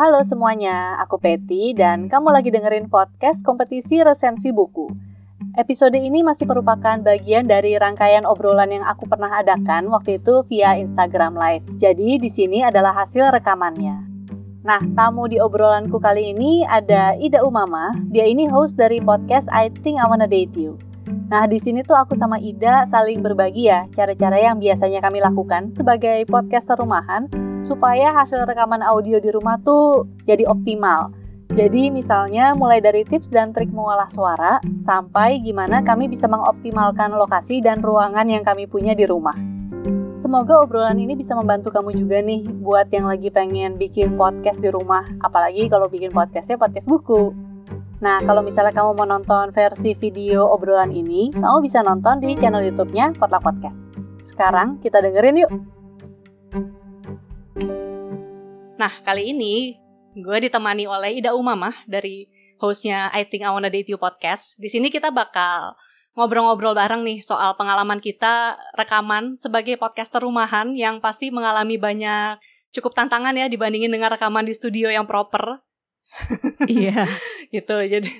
Halo semuanya, aku Peti dan kamu lagi dengerin podcast kompetisi resensi buku. Episode ini masih merupakan bagian dari rangkaian obrolan yang aku pernah adakan waktu itu via Instagram Live. Jadi di sini adalah hasil rekamannya. Nah, tamu di obrolanku kali ini ada Ida Umama. Dia ini host dari podcast I Think I Wanna Date You. Nah, di sini tuh aku sama Ida saling berbagi ya cara-cara yang biasanya kami lakukan sebagai podcaster rumahan supaya hasil rekaman audio di rumah tuh jadi optimal. Jadi misalnya mulai dari tips dan trik mengolah suara sampai gimana kami bisa mengoptimalkan lokasi dan ruangan yang kami punya di rumah. Semoga obrolan ini bisa membantu kamu juga nih buat yang lagi pengen bikin podcast di rumah, apalagi kalau bikin podcastnya podcast buku. Nah, kalau misalnya kamu mau nonton versi video obrolan ini, kamu bisa nonton di channel YouTube-nya Potluck Podcast. Sekarang kita dengerin yuk. Nah, kali ini gue ditemani oleh Ida Umamah dari hostnya I Think I Wanna Date You podcast. Di sini kita bakal ngobrol-ngobrol bareng nih soal pengalaman kita rekaman sebagai podcaster rumahan yang pasti mengalami banyak cukup tantangan ya dibandingin dengan rekaman di studio yang proper. Iya. gitu. Jadi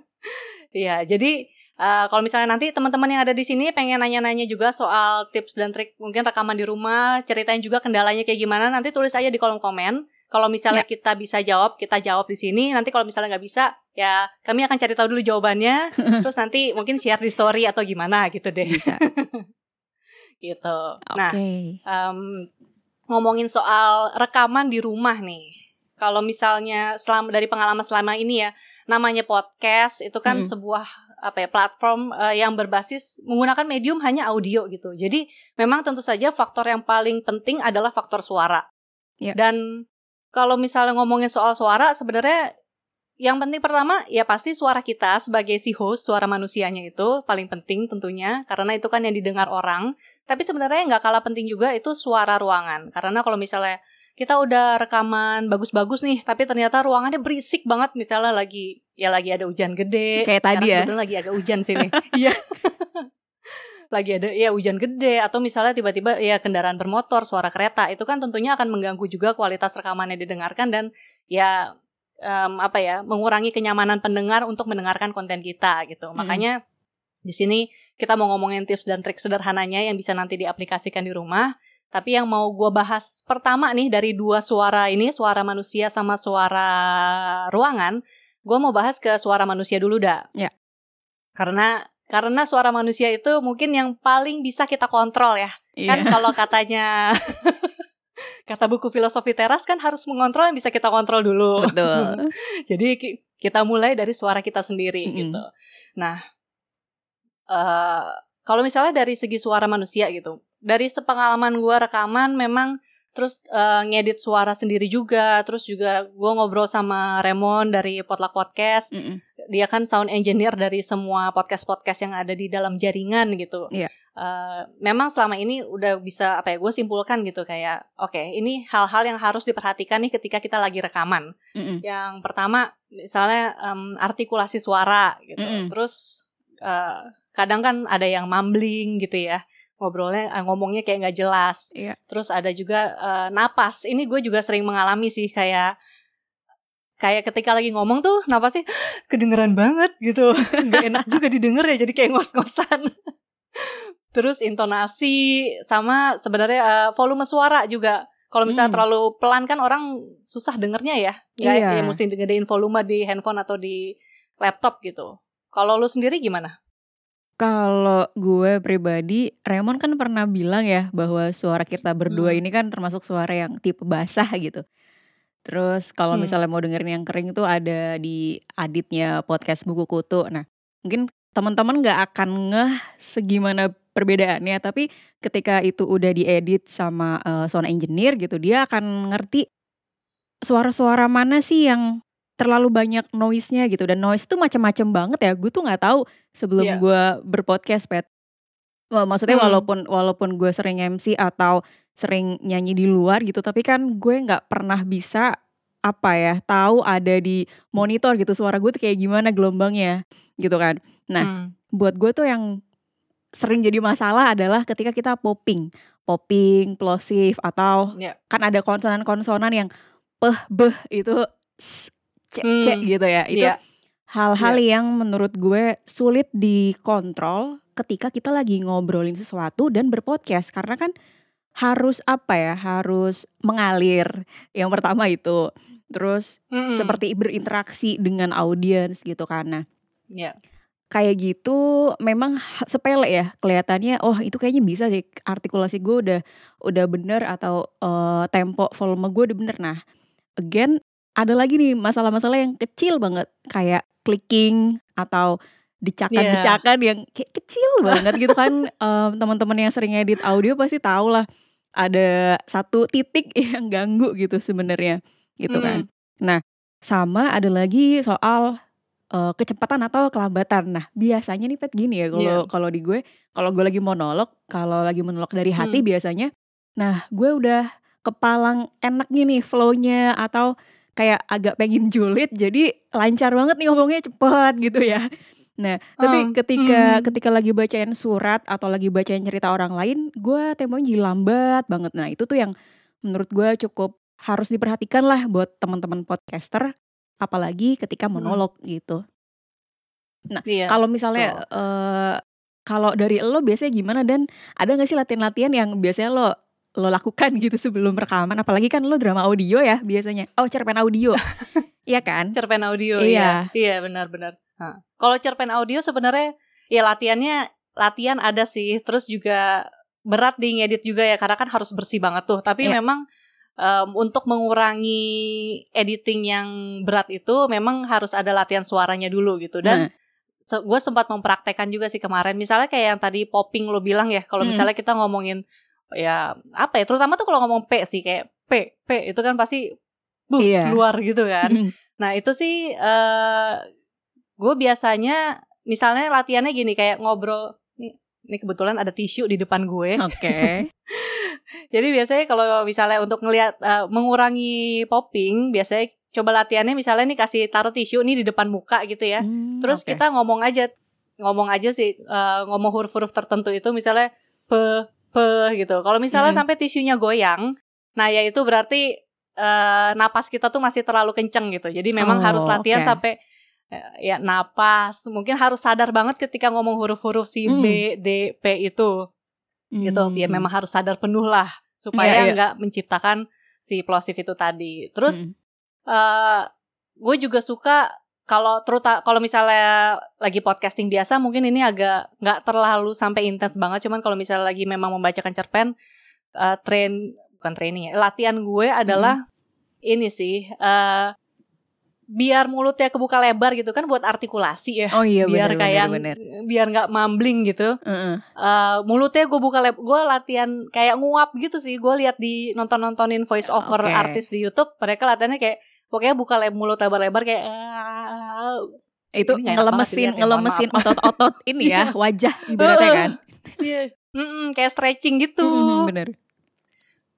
Iya, jadi Uh, kalau misalnya nanti teman-teman yang ada di sini pengen nanya-nanya juga soal tips dan trik mungkin rekaman di rumah, ceritain juga kendalanya kayak gimana, nanti tulis aja di kolom komen. Kalau misalnya ya. kita bisa jawab, kita jawab di sini. Nanti kalau misalnya nggak bisa, ya kami akan cari tahu dulu jawabannya. terus nanti mungkin share di story atau gimana gitu deh. Bisa. gitu. Okay. Nah, um, ngomongin soal rekaman di rumah nih. Kalau misalnya selama dari pengalaman selama ini ya, namanya podcast itu kan hmm. sebuah apa ya platform uh, yang berbasis menggunakan medium hanya audio gitu. Jadi memang tentu saja faktor yang paling penting adalah faktor suara. Yeah. Dan kalau misalnya ngomongin soal suara sebenarnya yang penting pertama ya pasti suara kita sebagai si host, suara manusianya itu paling penting tentunya karena itu kan yang didengar orang. Tapi sebenarnya nggak kalah penting juga itu suara ruangan. Karena kalau misalnya kita udah rekaman bagus-bagus nih, tapi ternyata ruangannya berisik banget misalnya lagi ya lagi ada hujan gede. Kayak tadi ya. lagi agak hujan sini. Iya. lagi ada ya hujan gede atau misalnya tiba-tiba ya kendaraan bermotor, suara kereta itu kan tentunya akan mengganggu juga kualitas rekamannya didengarkan dan ya um, apa ya mengurangi kenyamanan pendengar untuk mendengarkan konten kita gitu. Hmm. Makanya di sini kita mau ngomongin tips dan trik sederhananya yang bisa nanti diaplikasikan di rumah tapi yang mau gue bahas pertama nih dari dua suara ini, suara manusia sama suara ruangan, gue mau bahas ke suara manusia dulu dah. Ya. Karena karena suara manusia itu mungkin yang paling bisa kita kontrol ya. Yeah. Kan kalau katanya kata buku filosofi teras kan harus mengontrol yang bisa kita kontrol dulu. Betul. Jadi kita mulai dari suara kita sendiri mm -hmm. gitu. Nah, uh, kalau misalnya dari segi suara manusia gitu, dari sepengalaman gue rekaman memang terus uh, ngedit suara sendiri juga terus juga gue ngobrol sama Remon dari Potluck Podcast mm -mm. dia kan sound engineer dari semua podcast podcast yang ada di dalam jaringan gitu yeah. Iya. uh, memang selama ini udah bisa apa ya gue simpulkan gitu kayak oke okay, ini hal-hal yang harus diperhatikan nih ketika kita lagi rekaman mm -mm. yang pertama misalnya um, artikulasi suara gitu mm -mm. terus uh, kadang kan ada yang mumbling gitu ya ngobrolnya uh, ngomongnya kayak nggak jelas. Iya. Terus ada juga uh, napas. Ini gue juga sering mengalami sih kayak kayak ketika lagi ngomong tuh napasnya kedengeran banget gitu. Gak enak juga didengar ya jadi kayak ngos-ngosan. Terus intonasi sama sebenarnya uh, volume suara juga. Kalau misalnya hmm. terlalu pelan kan orang susah dengernya ya. Gak iya. ya mesti gedein volume di handphone atau di laptop gitu. Kalau lu sendiri gimana? Kalau gue pribadi, Raymond kan pernah bilang ya bahwa suara kita berdua hmm. ini kan termasuk suara yang tipe basah gitu. Terus kalau hmm. misalnya mau dengerin yang kering itu ada di aditnya podcast buku kutu. Nah, mungkin teman-teman nggak akan ngeh segimana perbedaannya, tapi ketika itu udah diedit sama uh, sound engineer gitu, dia akan ngerti suara-suara mana sih yang terlalu banyak noise-nya gitu dan noise itu macam-macam banget ya. Gue tuh nggak tahu sebelum yeah. gue berpodcast pet. Maksudnya hmm. walaupun walaupun gue sering MC atau sering nyanyi di luar gitu, tapi kan gue nggak pernah bisa apa ya tahu ada di monitor gitu suara gue tuh kayak gimana gelombangnya gitu kan. Nah hmm. buat gue tuh yang sering jadi masalah adalah ketika kita popping, popping, plosive atau yeah. kan ada konsonan-konsonan yang peh beh itu c, c Hmm, gitu ya. Itu Iya. hal-hal yang menurut gue sulit dikontrol ketika kita lagi ngobrolin sesuatu dan berpodcast karena kan harus apa ya harus mengalir yang pertama itu terus Mm-mm. seperti berinteraksi dengan audiens gitu kan nah Iya. kayak gitu memang sepele ya kelihatannya oh itu kayaknya bisa deh artikulasi gue udah udah bener atau eh, tempo volume gue udah bener nah again ada lagi nih masalah-masalah yang kecil banget kayak clicking atau decakan-decakan yang kayak kecil banget gitu kan Em, teman-teman yang sering edit audio pasti tahu lah ada satu titik yang ganggu gitu sebenarnya gitu kan nah sama ada lagi soal eh, kecepatan atau kelambatan. Nah, biasanya nih Pet gini ya kalau Iya. kalau di gue, kalau gue lagi monolog, kalau lagi monolog dari hati Hmm. biasanya nah, gue udah kepalang enak nih flow-nya atau kayak agak pengen julid jadi lancar banget nih ngomongnya cepet gitu ya. Nah, tapi Oh, ketika hmm. ketika lagi bacain surat atau lagi bacain cerita orang lain, gue temponya jadi lambat banget. Nah, itu tuh yang menurut gue cukup harus diperhatikan lah buat teman-teman podcaster apalagi ketika Hmm. monolog gitu. Iya. Kalau misalnya eh kalau dari lo biasanya gimana dan ada gak sih latihan-latihan yang biasanya lo lo lakukan gitu sebelum rekaman apalagi kan lo drama audio ya biasanya. Oh, cerpen audio. Iya kan? cerpen audio Iya. iya iya benar-benar Nah, kalau cerpen audio sebenarnya ya latihannya latihan ada sih terus juga berat di ngedit juga ya karena kan harus bersih banget tuh tapi Iya. memang em, untuk mengurangi editing yang berat itu memang harus ada latihan suaranya dulu gitu dan Nah. gue sempat mempraktekkan juga sih kemarin misalnya kayak yang tadi popping lo bilang ya kalau Hmm. misalnya kita ngomongin ya apa ya terutama tuh kalau ngomong p sih kayak p p itu kan pasti buh Iya. keluar gitu kan. Nah itu sih eh gue biasanya misalnya latihannya gini kayak ngobrol nih, ini kebetulan ada tisu di depan gue. Oke. Jadi biasanya kalau misalnya untuk ngelihat eh, mengurangi popping, biasanya coba latihannya misalnya nih kasih taruh tisu nih di depan muka gitu ya. Hmm, Terus oke. kita ngomong aja ngomong aja sih eh, ngomong huruf-huruf tertentu itu misalnya pe pe gitu. Kalau misalnya Hmm. sampai tisunya goyang, nah ya itu berarti eh, napas kita tuh masih terlalu kenceng gitu. Jadi memang Oh, harus latihan oke. sampai eh, ya napas. Mungkin harus sadar banget ketika ngomong huruf-huruf si Hmm. B, D, P itu gitu. Ya Hmm. memang harus sadar penuh lah Iya, supaya iya. nggak menciptakan si plosif itu tadi. Terus Hmm. eh gue juga suka kalau teruta kalau misalnya lagi podcasting biasa mungkin ini agak nggak terlalu sampai intens banget cuman kalau misalnya lagi memang membacakan cerpen eh, train bukan training ya latihan gue adalah ini sih eh biar mulutnya kebuka lebar gitu kan buat artikulasi ya Oh iya biar benar kayak benar. biar nggak mumbling gitu Heeh. Eh, mulutnya gue buka lab gue latihan kayak nguap gitu sih gue lihat di nonton nontonin voice over Oke. artis di YouTube mereka latihannya kayak pokoknya buka mulut lebar-lebar kayak "Ah." Itu ngelemesin ya, ngelemesin otot-otot ini ya, wajah ibaratnya kan. Iya. Mm-mm, kayak stretching gitu Mm, bener.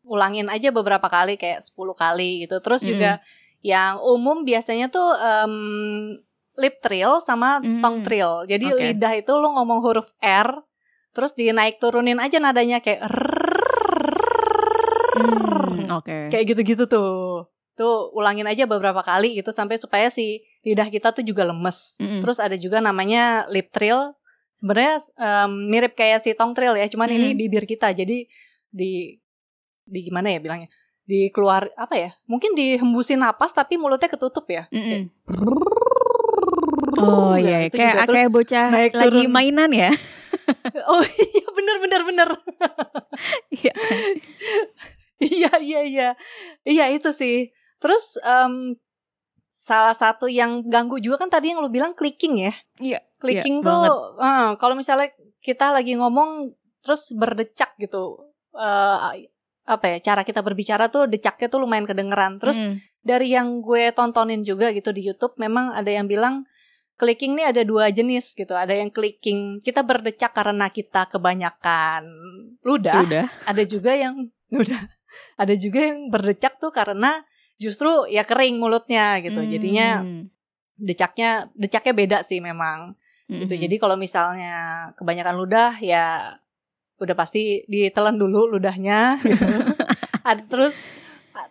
ulangin aja beberapa kali kayak 10 kali gitu terus Mm. juga yang umum biasanya tuh em, lip trill sama Mm. tongue trill jadi Oke. lidah itu lu ngomong huruf R terus dinaik turunin aja nadanya kayak Hmm, Oke. kayak gitu-gitu tuh tuh ulangin aja beberapa kali gitu sampai supaya si lidah kita tuh juga lemes Mm-mm. terus ada juga namanya lip trill sebenarnya em, mirip kayak si tongue trill ya cuman ini Mm. bibir kita jadi di di gimana ya bilangnya di keluar apa ya mungkin dihembusin napas tapi mulutnya ketutup ya Mm-mm. Oh Nah, iya, kayak kayak bocah naik lagi turun. mainan ya. oh iya bener bener bener Iya. Iya iya iya iya itu sih. Terus em, salah satu yang ganggu juga kan tadi yang lu bilang clicking ya. Iya. Clicking iya, tuh eh, kalau misalnya kita lagi ngomong terus berdecak gitu. eh apa ya cara kita berbicara tuh decaknya tuh lumayan kedengeran. Terus Mm. dari yang gue tontonin juga gitu di YouTube memang ada yang bilang clicking nih ada dua jenis gitu. Ada yang clicking kita berdecak karena kita kebanyakan ludah udah. ada juga yang udah ada juga yang berdecak tuh karena justru ya kering mulutnya gitu jadinya Hmm. decaknya decaknya beda sih memang gitu Mm-mm. jadi kalau misalnya kebanyakan ludah ya udah pasti ditelan dulu ludahnya gitu. terus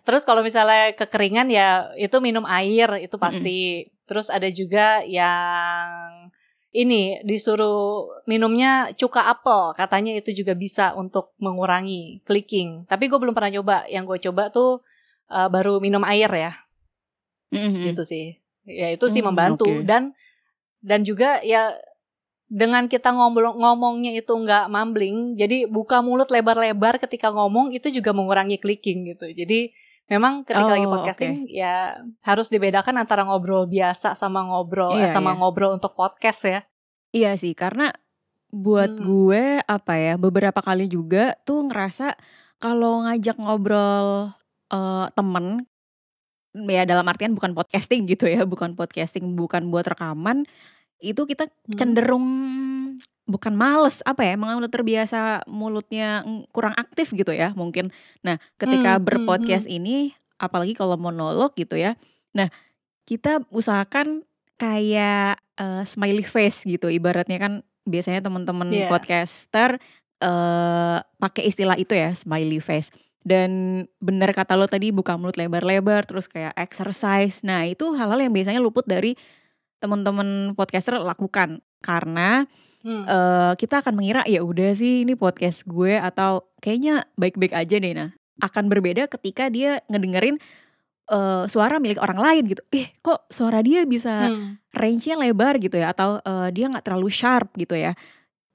Terus kalau misalnya kekeringan ya itu minum air itu pasti. Terus ada juga yang ini disuruh minumnya cuka apel katanya itu juga bisa untuk mengurangi clicking tapi gue belum pernah coba yang gue coba tuh uh, baru minum air ya Mm-hmm. gitu sih ya itu sih Hmm, membantu oke. dan dan juga ya dengan kita ngomong ngomongnya itu nggak mumbling jadi buka mulut lebar-lebar ketika ngomong itu juga mengurangi clicking gitu jadi memang ketika lagi Oh, podcasting ya harus dibedakan antara ngobrol biasa sama ngobrol eh, Iya, sama iya. ngobrol untuk podcast ya Iya sih, karena buat Hmm. gue apa ya beberapa kali juga tuh ngerasa kalau ngajak ngobrol eh, temen ya dalam artian bukan podcasting gitu ya, bukan podcasting, bukan buat rekaman, itu kita Hmm. cenderung bukan males apa ya, emang udah terbiasa mulutnya kurang aktif gitu ya mungkin. Nah, ketika Hmm, hmm, berpodcast ini, apalagi kalau monolog gitu ya, nah kita usahakan kayak eh, smiley face gitu, ibaratnya kan biasanya teman-teman Iya. podcaster eh pakai istilah itu ya, smiley face. Dan benar kata lo tadi buka mulut lebar-lebar, terus kayak exercise. Nah itu hal-hal yang biasanya luput dari teman-teman podcaster lakukan karena Hmm. eh, kita akan mengira ya udah sih ini podcast gue atau kayaknya baik-baik aja deh nah akan berbeda ketika dia ngedengerin eh, suara milik orang lain gitu eh kok suara dia bisa Hmm. range-nya lebar gitu ya atau eh, dia nggak terlalu sharp gitu ya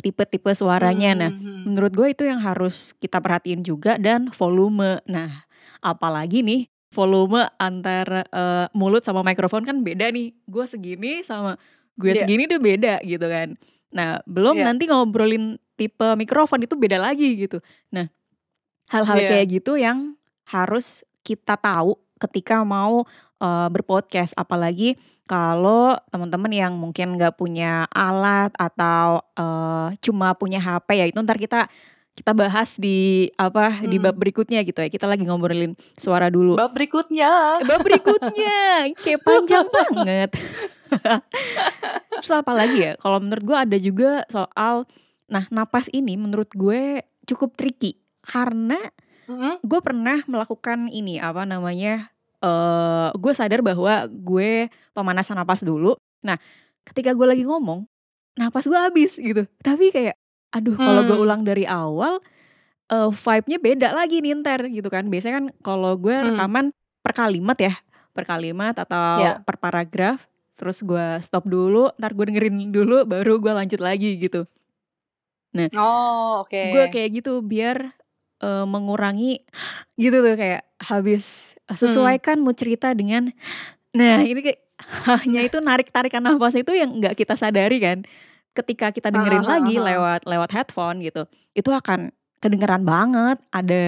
tipe-tipe suaranya nah Hmm, hmm. menurut gue itu yang harus kita perhatiin juga dan volume nah apalagi nih volume antara eh, mulut sama mikrofon kan beda nih gue segini sama gue Iya. segini tuh beda gitu kan nah belum Iya. nanti ngobrolin tipe mikrofon itu beda lagi gitu nah hal-hal Iya. kayak gitu yang harus kita tahu ketika mau eh, berpodcast. Apalagi kalau teman-teman yang mungkin nggak punya alat atau eh, cuma punya HP ya itu ntar kita kita bahas di apa di Hmm. bab berikutnya gitu ya. Kita lagi ngobrolin suara dulu. Bab berikutnya. bab berikutnya. Kayak panjang banget. Terus apa lagi ya? Kalau menurut gue ada juga soal nah napas ini menurut gue cukup tricky. Karena Hmm. gue pernah melakukan ini apa namanya eh gue sadar bahwa gue pemanasan napas dulu nah ketika gue lagi ngomong napas gue habis gitu tapi kayak aduh kalau gue Hmm. ulang dari awal eh vibe-nya beda lagi nih ntar gitu kan biasanya kan kalau gue Hmm. rekaman per kalimat ya per kalimat atau Ya. per paragraf terus gue stop dulu ntar gue dengerin dulu baru gue lanjut lagi gitu Oh, oke. gue kayak gitu biar eh, mengurangi gitu tuh kayak habis eh, sesuaikan mau cerita dengan nah ini kayak hanya itu narik tarikan nafas itu yang nggak kita sadari kan. Ketika kita dengerin ah, lagi lewat lewat headphone gitu itu akan kedengeran banget. Ada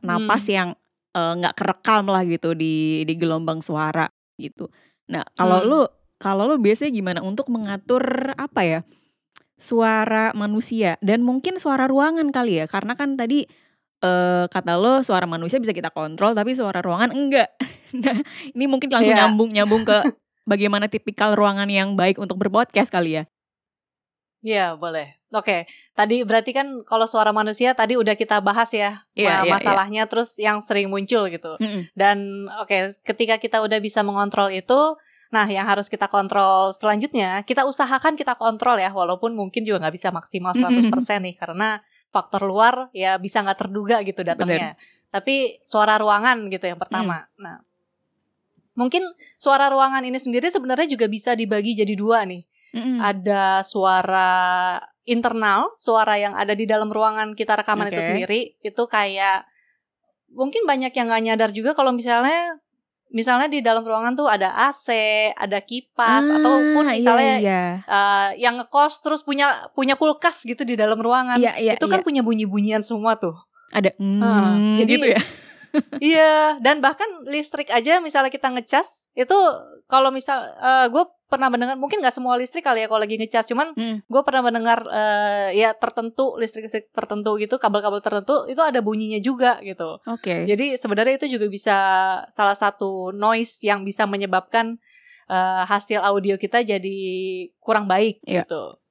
napas Hmm. yang eh, nggak kerekam lah gitu di di gelombang suara gitu. Nah kalau Hmm. lu kalau lu biasanya gimana untuk mengatur apa ya suara manusia dan mungkin suara ruangan kali ya? Karena kan tadi eh kata lo suara manusia bisa kita kontrol tapi suara ruangan enggak. Nah, ini mungkin langsung Iya. nyambung nyambung ke bagaimana tipikal ruangan yang baik untuk berpodcast kali ya. Iya, boleh. Oke, tadi berarti kan kalau suara manusia tadi udah kita bahas ya Iya, ma- iya, masalahnya terus yang sering muncul gitu. Dan oke, ketika kita udah bisa mengontrol itu, nah yang harus kita kontrol selanjutnya, kita usahakan kita kontrol ya, walaupun mungkin juga nggak bisa maksimal 100% nih, karena faktor luar ya bisa nggak terduga gitu datangnya. Tapi suara ruangan gitu yang pertama. Nah, mungkin suara ruangan ini sendiri sebenarnya juga bisa dibagi jadi dua nih. Mm-mm. Ada suara internal, suara yang ada di dalam ruangan kita rekaman itu Oke. sendiri, itu kayak mungkin banyak yang nggak nyadar juga kalau misalnya misalnya di dalam ruangan tuh ada AC, ada kipas ataupun Ah, misalnya iya, iya. eh, yang ngekos terus punya punya kulkas gitu di dalam ruangan. Iya, iya, itu kan punya bunyi-bunyian semua tuh. ada mm, Ah, jadi- gitu ya. iya, dan bahkan listrik aja misalnya kita ngecas itu kalau misal gue pernah mendengar mungkin nggak semua listrik kali ya kalau lagi ngecas, cuman Mm. gue pernah mendengar eh, ya tertentu listrik-listrik tertentu gitu, kabel-kabel tertentu itu ada bunyinya juga gitu. Oke. Jadi sebenarnya itu juga bisa salah satu noise yang bisa menyebabkan eh, hasil audio kita jadi kurang baik Iya. gitu.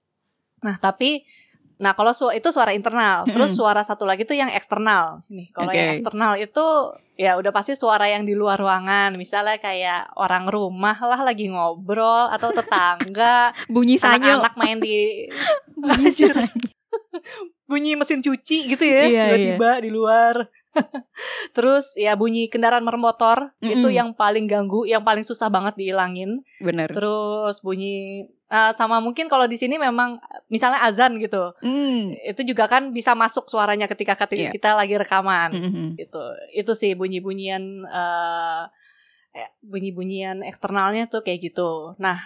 Nah, tapi Nah, kalau su itu suara internal. Terus Mm-mm. suara satu lagi tuh yang eksternal. Nih, kalau yang Oke. eksternal itu ya udah pasti suara yang di luar ruangan. Misalnya kayak orang rumah lah lagi ngobrol atau tetangga, Bunyi sanyo. anak-anak main di Bunyi bunyi mesin cuci gitu ya, Iya, tiba-tiba di luar. Terus ya bunyi kendaraan bermotor itu Mm-mm. yang paling ganggu, yang paling susah banget dihilangin. Bener. Terus bunyi eh, sama mungkin kalau di sini memang misalnya azan gitu. Hmm. itu juga kan bisa masuk suaranya ketika Iya. kita lagi rekaman Mhm. gitu itu sih bunyi bunyian bunyi bunyian eksternalnya tuh kayak gitu nah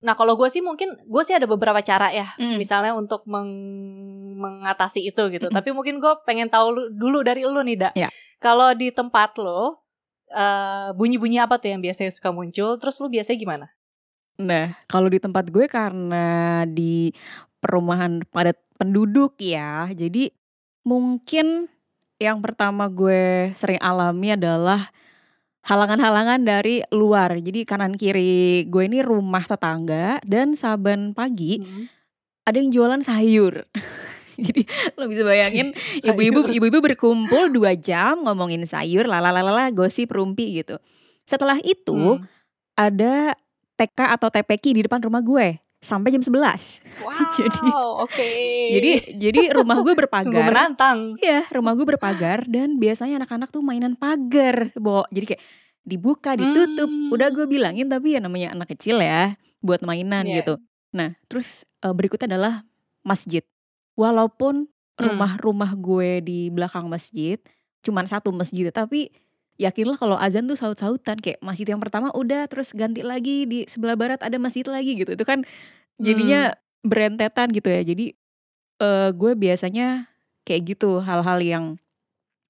nah kalau gue sih mungkin gue sih ada beberapa cara ya Mm. misalnya untuk meng- mengatasi itu gitu Mm-mm. tapi mungkin gue pengen tahu lu- dulu dari lu nih dak Iya. kalau di tempat lo eh, bunyi-bunyi apa tuh yang biasanya suka muncul terus lu biasanya gimana Nah, kalau di tempat gue karena di perumahan padat penduduk ya, jadi mungkin yang pertama gue sering alami adalah halangan-halangan dari luar. Jadi kanan kiri gue ini rumah tetangga dan saban pagi ada yang jualan sayur. Jadi lo bisa bayangin ibu-ibu ibu-ibu berkumpul dua jam ngomongin sayur, lalalala gosip rumpi gitu. Setelah itu Hmm. ada TK atau TPK di depan rumah gue sampai jam 11. wow Jadi- oke Jadi jadi rumah gue berpagar. menantang Iya, rumah gue berpagar dan biasanya anak-anak tuh mainan pagar, Bo. Jadi kayak dibuka, ditutup. Hmm. Udah gue bilangin tapi ya namanya anak kecil ya, buat mainan Iya. gitu. Nah, terus eh, berikutnya adalah masjid. Walaupun Hmm. rumah-rumah gue di belakang masjid cuman satu masjid, tapi yakinlah kalau azan tuh saut-sautan kayak masjid yang pertama udah terus ganti lagi di sebelah barat ada masjid lagi gitu. Itu kan jadinya berentetan gitu ya. Jadi eh gue biasanya kayak gitu hal-hal yang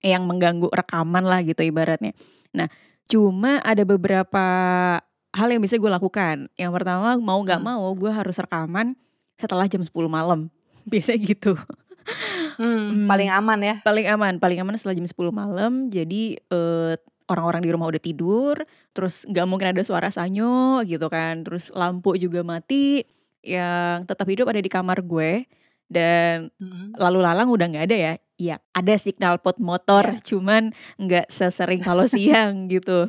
yang mengganggu rekaman lah gitu ibaratnya. Nah, cuma ada beberapa hal yang bisa gue lakukan. Yang pertama mau nggak Hmm. mau gue harus rekaman setelah jam 10 malam. Biasanya gitu. Hmm, Hmm. paling aman ya. Paling aman, paling aman setelah jam 10 malam. Jadi eh, orang-orang di rumah udah tidur, terus nggak mungkin ada suara sanyo gitu kan. Terus lampu juga mati. Yang tetap hidup ada di kamar gue dan lalu lalang udah nggak ada ya. Iya, ada signal pot motor, cuman nggak sesering kalau siang gitu.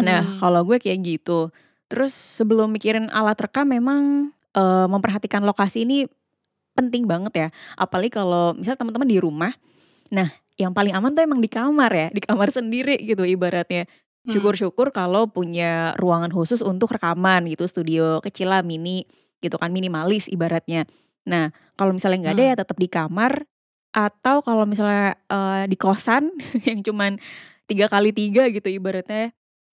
Nah, Hmm. kalau gue kayak gitu. Terus sebelum mikirin alat rekam memang eh, memperhatikan lokasi ini penting banget ya. Apalagi kalau misal teman-teman di rumah. Nah, yang paling aman tuh emang di kamar ya, di kamar sendiri gitu ibaratnya. Hmm. Syukur-syukur kalau punya ruangan khusus untuk rekaman gitu, studio kecil lah mini gitu kan minimalis ibaratnya. Nah, kalau misalnya nggak ada Hmm. ya tetap di kamar atau kalau misalnya eh, di kosan yang cuman tiga kali tiga gitu ibaratnya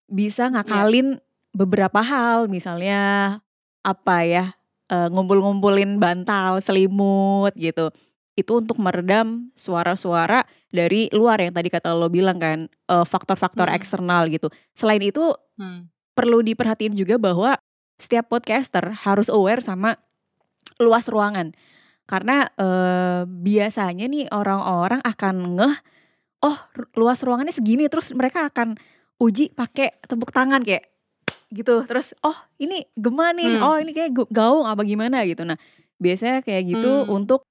bisa ngakalin beberapa hal misalnya apa ya eh, ngumpul-ngumpulin bantal selimut gitu itu untuk meredam suara-suara dari luar yang tadi kata lo bilang kan eh, faktor-faktor Hmm. eksternal gitu selain itu Hmm. perlu diperhatiin juga bahwa setiap podcaster harus aware sama luas ruangan karena eh, biasanya nih orang-orang akan ngeh oh luas ruangannya segini terus mereka akan uji pakai tepuk tangan kayak gitu terus oh ini gema nih Hmm. oh ini kayak gaung apa gimana gitu nah biasanya kayak gitu Hmm. untuk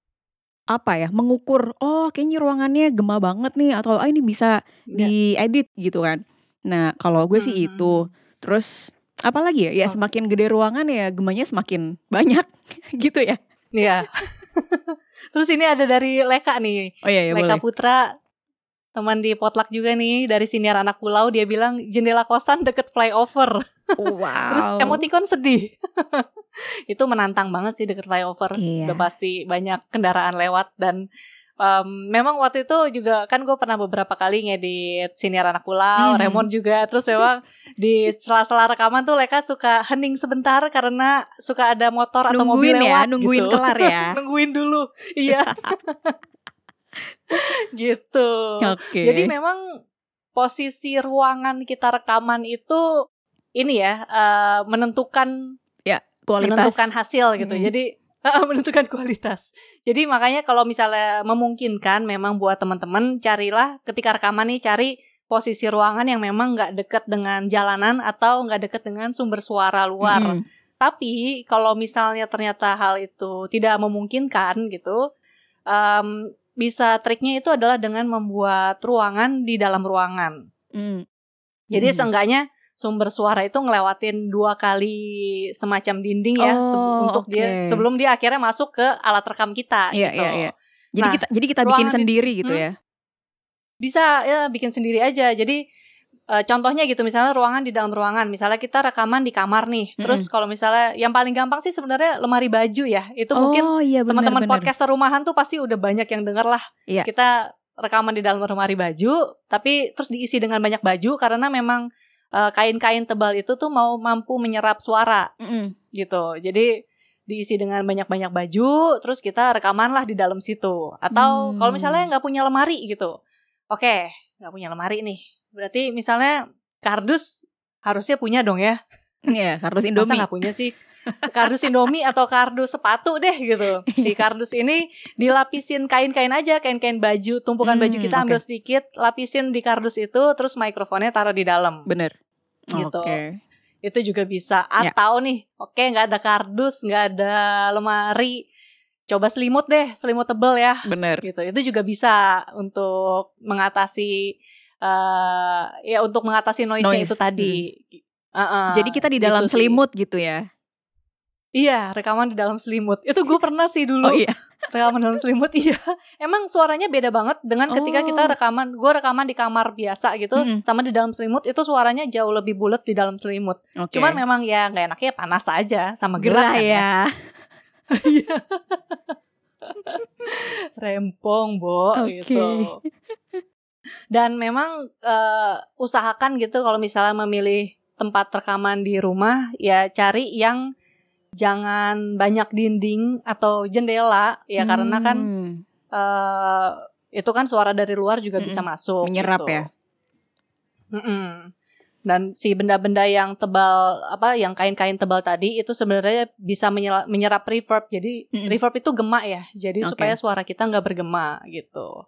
apa ya mengukur oh kayaknya ruangannya gema banget nih atau ah ini bisa Ya. diedit gitu kan nah kalau gue sih Hmm, itu terus apa lagi ya ya Oh. semakin gede ruangan ya gemanya semakin banyak gitu ya Iya. Terus ini ada dari Leka nih. oh iya ya Leka boleh Putra teman di potluck juga nih dari siniar anak pulau dia bilang jendela kosan deket flyover wow. terus emoticon sedih. Itu menantang banget sih deket flyover. Iya. udah pasti banyak kendaraan lewat dan em, memang waktu itu juga kan gue pernah beberapa kali ngedit siniar anak pulau Mhm. Raymond juga. Terus memang di sela-sela rekaman tuh Leka suka hening sebentar karena suka ada motor atau mobil nungguin ya lewat nungguin gitu. kelar ya. Nungguin dulu. Iya. Gitu. Oke. Jadi memang posisi ruangan kita rekaman itu ini ya eh, menentukan kualitas menentukan hasil gitu. Mm. Jadi menentukan kualitas. Jadi makanya kalau misalnya memungkinkan memang buat teman-teman carilah ketika rekaman nih cari posisi ruangan yang memang nggak dekat dengan jalanan atau nggak dekat dengan sumber suara luar. Mm-mm. Tapi kalau misalnya ternyata hal itu tidak memungkinkan gitu, um, bisa triknya itu adalah dengan membuat ruangan di dalam ruangan. Hmm. Jadi Hmm. seenggaknya sumber suara itu ngelewatin dua kali semacam dinding ya Oh, untuk dia oke. sebelum dia akhirnya masuk ke alat rekam kita Iya, gitu. iya, iya. Jadi Nah, kita jadi kita bikin sendiri gitu Hmm? ya. Bisa ya bikin sendiri aja. Jadi eh, contohnya gitu misalnya ruangan di dalam ruangan, misalnya kita rekaman di kamar nih. Terus kalau misalnya yang paling gampang sih sebenarnya lemari baju ya. Itu mungkin oh iya benar teman-teman podcaster rumahan tuh pasti udah banyak yang denger lah. Iya. Kita rekaman di dalam lemari baju, tapi terus diisi dengan banyak baju karena memang eh, kain-kain tebal itu tuh mau mampu menyerap suara Mm-mm. gitu. Jadi diisi dengan banyak-banyak baju, terus kita rekaman lah di dalam situ. Atau Hmm. kalau misalnya nggak punya lemari gitu, oke, nggak punya lemari nih. Berarti misalnya kardus harusnya punya dong ya. Iya, kardus Masa Indomie. nggak punya sih? Kardus Indomie atau kardus sepatu deh gitu. Si kardus ini dilapisin kain-kain aja, kain-kain baju, tumpukan baju Hmm, kita ambil oke. sedikit, lapisin di kardus itu, terus mikrofonnya taruh di dalam. Bener. Gitu. Oke. Itu juga bisa. Ya. Atau nih, oke nggak ada kardus, nggak ada lemari, coba selimut deh, selimut tebel ya. Bener. Gitu. Itu juga bisa untuk mengatasi eh ya untuk mengatasi noise-nya Noise, itu tadi. Heeh, Jadi kita di dalam gitu sih. selimut gitu ya. Iya, rekaman di dalam selimut. Itu gue pernah sih dulu. Oh iya. Rekaman dalam selimut, iya. Emang suaranya beda banget dengan ketika Oh. kita rekaman. Gue rekaman di kamar biasa gitu, Mm-mm. sama di dalam selimut itu suaranya jauh lebih bulat di dalam selimut. Oke. Cuman memang ya nggak enaknya panas aja sama gerah kan ya. Rempong, Bo, Oke. gitu. Dan memang eh, usahakan gitu kalau misalnya memilih tempat rekaman di rumah, ya cari yang jangan banyak dinding atau jendela, ya karena kan Hmm, eh itu kan suara dari luar juga bisa Mm-mm. masuk. Menyerap gitu. ya. Mm-mm. Dan si benda-benda yang tebal apa yang kain-kain tebal tadi itu sebenarnya bisa menyerap reverb. Jadi Mm-mm. reverb itu gema ya. Jadi Oke. supaya suara kita nggak bergema gitu.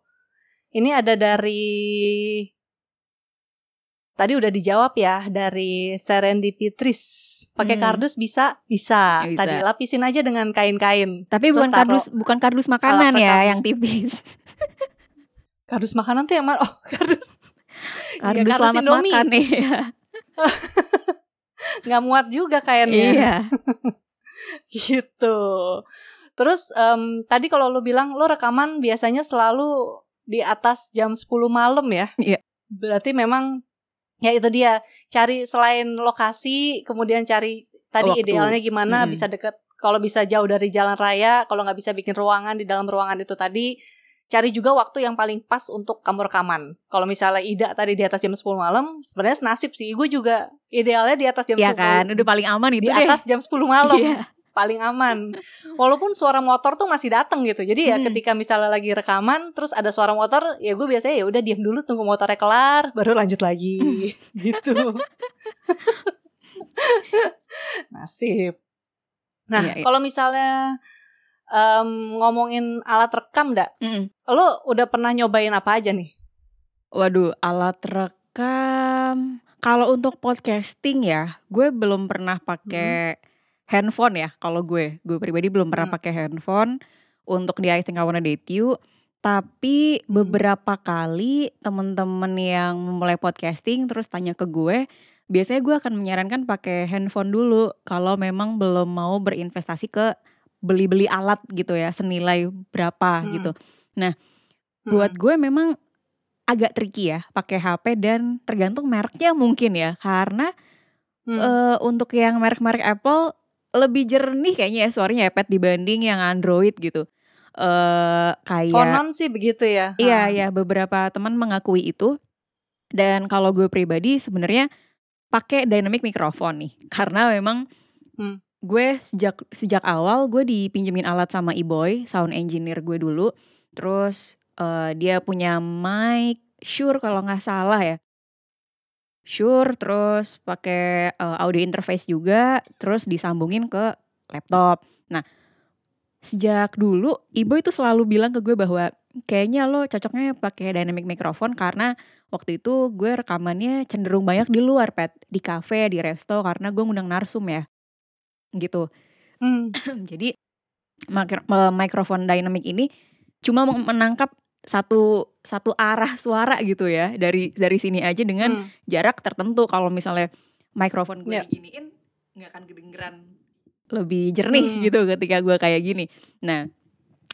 Ini ada dari tadi udah dijawab ya dari Serendipitris. Pakai Hmm. kardus bisa? bisa? Bisa. Tadi lapisin aja dengan kain-kain. Tapi Terus bukan taruh kardus bukan kardus makanan ya yang tipis. Kardus makanan tuh yang mana? Oh, kardus. Iya, Kardus selamat Indomie. makan nih. nggak muat juga kayaknya. iya. gitu. Terus em, tadi kalau lu bilang lu rekaman biasanya selalu di atas jam 10 malam ya? Iya. Berarti memang ya itu dia cari selain lokasi kemudian cari tadi Waktu. idealnya gimana Mm-mm. bisa deket kalau bisa jauh dari jalan raya kalau nggak bisa bikin ruangan di dalam ruangan itu tadi cari juga waktu yang paling pas untuk kamu rekaman kalau misalnya Ida tadi di atas jam 10 malam sebenarnya nasib sih gue juga idealnya di atas jam Iya 10 kan, udah paling aman itu di deh. atas jam 10 malam Iya. Paling aman. Walaupun suara motor tuh masih datang gitu. Jadi ya Hmm. ketika misalnya lagi rekaman terus ada suara motor, ya gue biasanya ya udah diam dulu tunggu motornya kelar baru lanjut lagi gitu. Nasib. Nah, Iya, iya. kalau misalnya em, ngomongin alat rekam dak, Mm-mm. lo udah pernah nyobain apa aja nih? Waduh, alat rekam. Kalau untuk podcasting ya, gue belum pernah pakai handphone ya. Kalau gue, gue pribadi belum pernah Hmm. pakai handphone untuk di I Think I Wanna Date You. Tapi Hmm. beberapa kali temen-temen yang mulai podcasting terus tanya ke gue, biasanya gue akan menyarankan pakai handphone dulu kalau memang belum mau berinvestasi ke beli-beli alat gitu ya, senilai berapa Hmm. gitu. Buat gue memang agak tricky ya pakai HP dan tergantung mereknya mungkin ya karena Hmm. eh, untuk yang merek-merek Apple lebih jernih kayaknya ya suaranya iPad dibanding yang Android gitu. Eh kayak Konon sih begitu ya. Iya Ha. ya beberapa teman mengakui itu. Dan kalau gue pribadi sebenarnya pakai dynamic microphone nih karena memang Hmm. gue sejak sejak awal gue dipinjemin alat sama Iboy sound engineer gue dulu. Terus eh, dia punya mic Shure kalau nggak salah ya. Shure terus pakai eh, audio interface juga terus disambungin ke laptop. Nah, sejak dulu Iboy itu selalu bilang ke gue bahwa kayaknya lo cocoknya pakai dynamic microphone karena waktu itu gue rekamannya cenderung banyak di luar pet di cafe di resto karena gue ngundang narsum ya gitu. Hmm. Jadi eh, mikrofon dynamic ini cuma menangkap satu satu arah suara gitu ya dari dari sini aja dengan Hmm. jarak tertentu. Kalau misalnya mikrofon gue Ya. diginiin nggak akan kedengeran lebih jernih Hmm. gitu ketika gue kayak gini. Nah,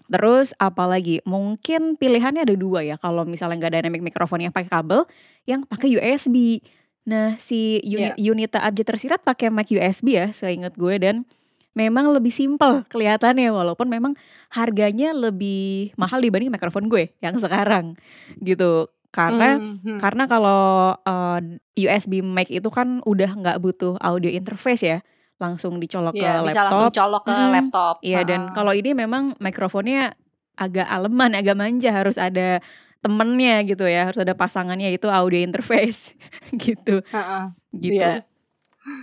terus apalagi mungkin pilihannya ada dua ya. Kalau misalnya nggak dynamic mikrofon yang pakai kabel, yang pakai USB. Nah, si unit Unita aja tersirat pakai mic USB ya, seingat gue dan memang lebih simpel kelihatannya walaupun memang harganya lebih mahal dibanding mikrofon gue yang sekarang gitu. Karena Hmm, hmm. karena kalau uh, USB mic itu kan udah nggak butuh audio interface ya, langsung dicolok Iya, ke bisa langsung laptop. colok ke Mm-mm. laptop. Iya dan Heeh. kalau ini memang mikrofonnya agak aleman, agak manja, harus ada temennya gitu ya, harus ada pasangannya itu audio interface gitu, Heeh. gitu. Iya.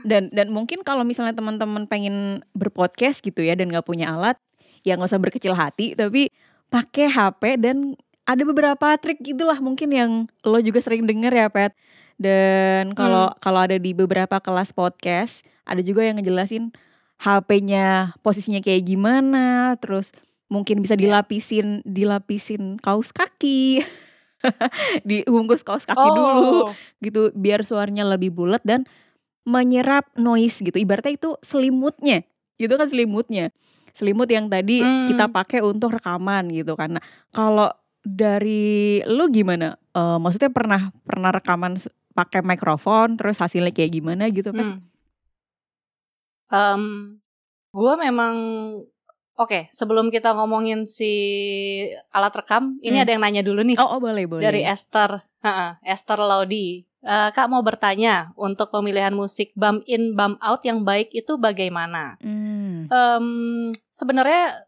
Dan dan mungkin kalau misalnya teman-teman pengen berpodcast gitu ya dan nggak punya alat, ya nggak usah berkecil hati, tapi pakai HP dan ada beberapa trik gitulah mungkin yang lo juga sering denger ya Pet. Dan kalau kalau ada di beberapa kelas podcast, ada juga yang ngejelasin HP-nya posisinya kayak gimana, terus mungkin bisa Iya. dilapisin dilapisin kaos kaki. Dibungkus kaos kaki dulu Oh. gitu biar suaranya lebih bulat dan menyerap noise gitu. Ibaratnya itu selimutnya. Gitu kan selimutnya. Selimut yang tadi Hmm. kita pakai untuk rekaman gitu kan. Nah, kalau dari lu gimana? Eh, maksudnya pernah pernah rekaman pakai mikrofon terus hasilnya kayak gimana gitu kan? Hmm. Em, gue memang oke sebelum kita ngomongin si alat rekam, ini Hmm. ada yang nanya dulu nih Oh, oh boleh boleh. dari Esther, Heeh, Esther Laudi. Eh, Kak mau bertanya untuk pemilihan musik bump in bump out yang baik itu bagaimana? Hmm. Em, sebenarnya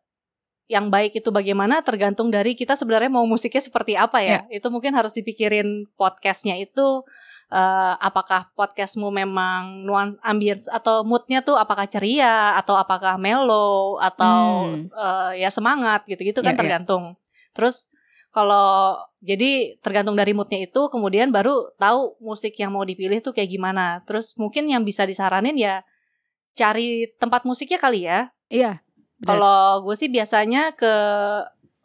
yang baik itu bagaimana tergantung dari kita sebenarnya mau musiknya seperti apa ya. Itu mungkin harus dipikirin podcastnya itu eh, apakah podcastmu memang nuans ambience atau moodnya tuh apakah ceria atau apakah mellow atau Hmm. eh, ya semangat gitu-gitu Ya, kan ya. tergantung. Terus kalau jadi tergantung dari moodnya itu kemudian baru tahu musik yang mau dipilih tuh kayak gimana. Terus mungkin yang bisa disaranin ya cari tempat musiknya kali ya. Iya. Kalau gue sih biasanya ke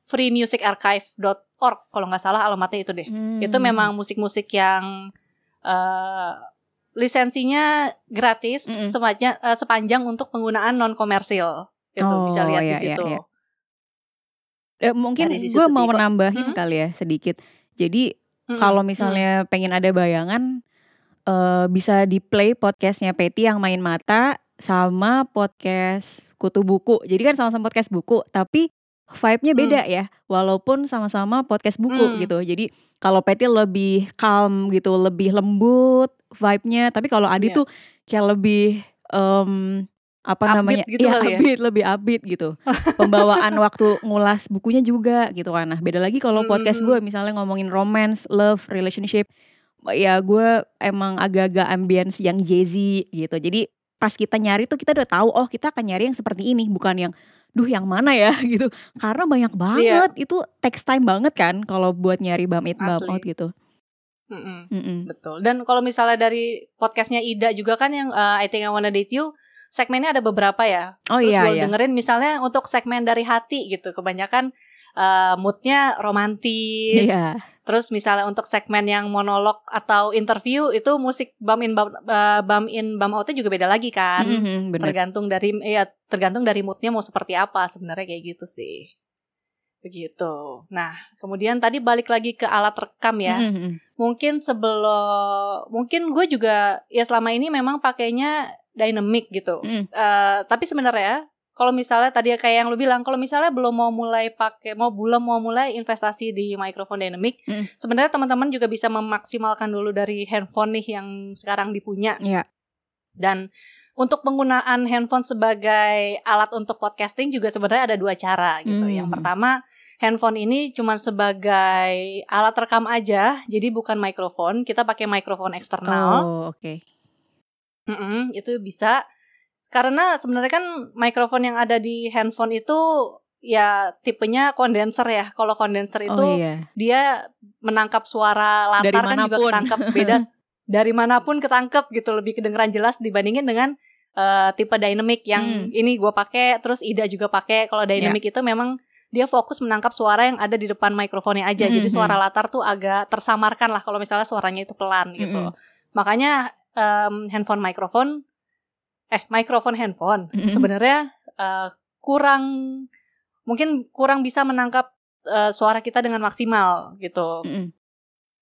freemusicarchive.org kalau nggak salah alamatnya itu deh. Itu Hmm. memang musik-musik yang eh, lisensinya gratis Mm-mm. sepanjang eh, sepanjang untuk penggunaan non komersil. Itu Oh, bisa lihat iya, di iya, situ. iya. Eh, mungkin gue mau menambahin Hmm? kali ya sedikit. Jadi Mm-mm. kalau misalnya pengen ada bayangan eh bisa di play podcastnya Peti yang main mata sama podcast Kutu Buku. Jadi kan sama-sama podcast buku, tapi vibe-nya beda ya. Walaupun sama-sama podcast buku Hmm. gitu. Jadi kalau Peti lebih calm gitu, lebih lembut vibe-nya. Tapi kalau Adi Iya. tuh kayak lebih em, apa Upbeat namanya? gitu Iya, ya? upbeat, lebih upbeat gitu. Pembawaan waktu ngulas bukunya juga gitu kan. Nah, beda lagi kalau podcast Mm-mm. gue misalnya ngomongin romance, love, relationship ya gue emang agak-agak ambience yang jazzy gitu. Jadi pas kita nyari tuh kita udah tahu oh kita akan nyari yang seperti ini bukan yang duh yang mana ya gitu. Karena banyak banget itu takes time banget kan kalau buat nyari bum it Asli. out gitu. Mm-mm. Mm-mm. Betul. Dan kalau misalnya dari podcastnya Ida juga kan yang uh, I Think I Wanna Date You, segmennya ada beberapa ya. Oh Terus iya gue iya. dengerin misalnya untuk segmen dari hati gitu, kebanyakan uh, moodnya romantis. Iya. Terus misalnya untuk segmen yang monolog atau interview itu musik bum in bum, uh, bum in bum outnya juga beda lagi kan. Mhm, bener. Tergantung dari ya tergantung dari moodnya mau seperti apa sebenarnya kayak gitu sih. Begitu. Nah, kemudian tadi balik lagi ke alat rekam ya Mhm. mungkin sebelum mungkin gue juga ya selama ini memang pakainya dynamic gitu Mm. Eh, tapi sebenarnya kalau misalnya tadi kayak yang lu bilang kalau misalnya belum mau mulai pakai mau belum mau mulai investasi di mikrofon dynamic Mm. sebenarnya teman-teman juga bisa memaksimalkan dulu dari handphone nih yang sekarang dipunya Iya. dan untuk penggunaan handphone sebagai alat untuk podcasting juga sebenarnya ada dua cara gitu. Hmm. Yang pertama, handphone ini cuma sebagai alat rekam aja, jadi bukan mikrofon. Kita pakai mikrofon eksternal. Oh, oke. Mm-mm, itu bisa. Karena sebenarnya kan mikrofon yang ada di handphone itu ya tipenya kondenser ya. Kalau kondenser itu Oh iya. dia menangkap suara Dari latar kan juga mana pun. ketangkap beda dari mana pun ketangkep gitu lebih kedengeran jelas dibandingin dengan uh, tipe dynamic yang Hmm. ini gue pakai, terus Ida juga pakai. Kalau dynamic itu memang dia fokus menangkap suara yang ada di depan mikrofonnya aja. Jadi Mhm. suara latar tuh agak tersamarkan lah kalau misalnya suaranya itu pelan gitu. Mhm. Makanya em, handphone mikrofon, eh mikrofon handphone Mhm. sebenarnya eh, kurang mungkin kurang bisa menangkap eh, suara kita dengan maksimal gitu. Mm-mm.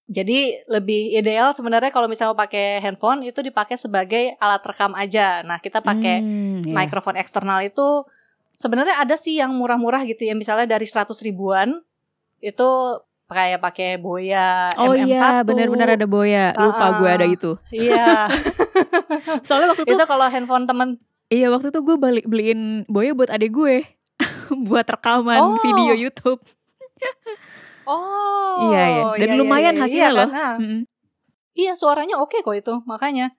Jadi lebih ideal sebenarnya kalau misalnya pakai handphone itu dipakai sebagai alat rekam aja. Nah kita pakai Hmm, ya. mikrofon eksternal itu sebenarnya ada sih yang murah-murah gitu ya misalnya dari 100 ribuan itu kayak pakai boya Oh MM1 iya, benar-benar ada boya. Lupa Ah, gue ada itu. iya Soalnya waktu itu, itu kalau handphone temen iya waktu itu gue balik beliin boya buat adik gue, buat Oh. rekaman video YouTube. oh iya iya. Dan iya, iya, lumayan iya, hasilnya iya loh. kan? Nah, Mm-mm. iya suaranya oke kok itu makanya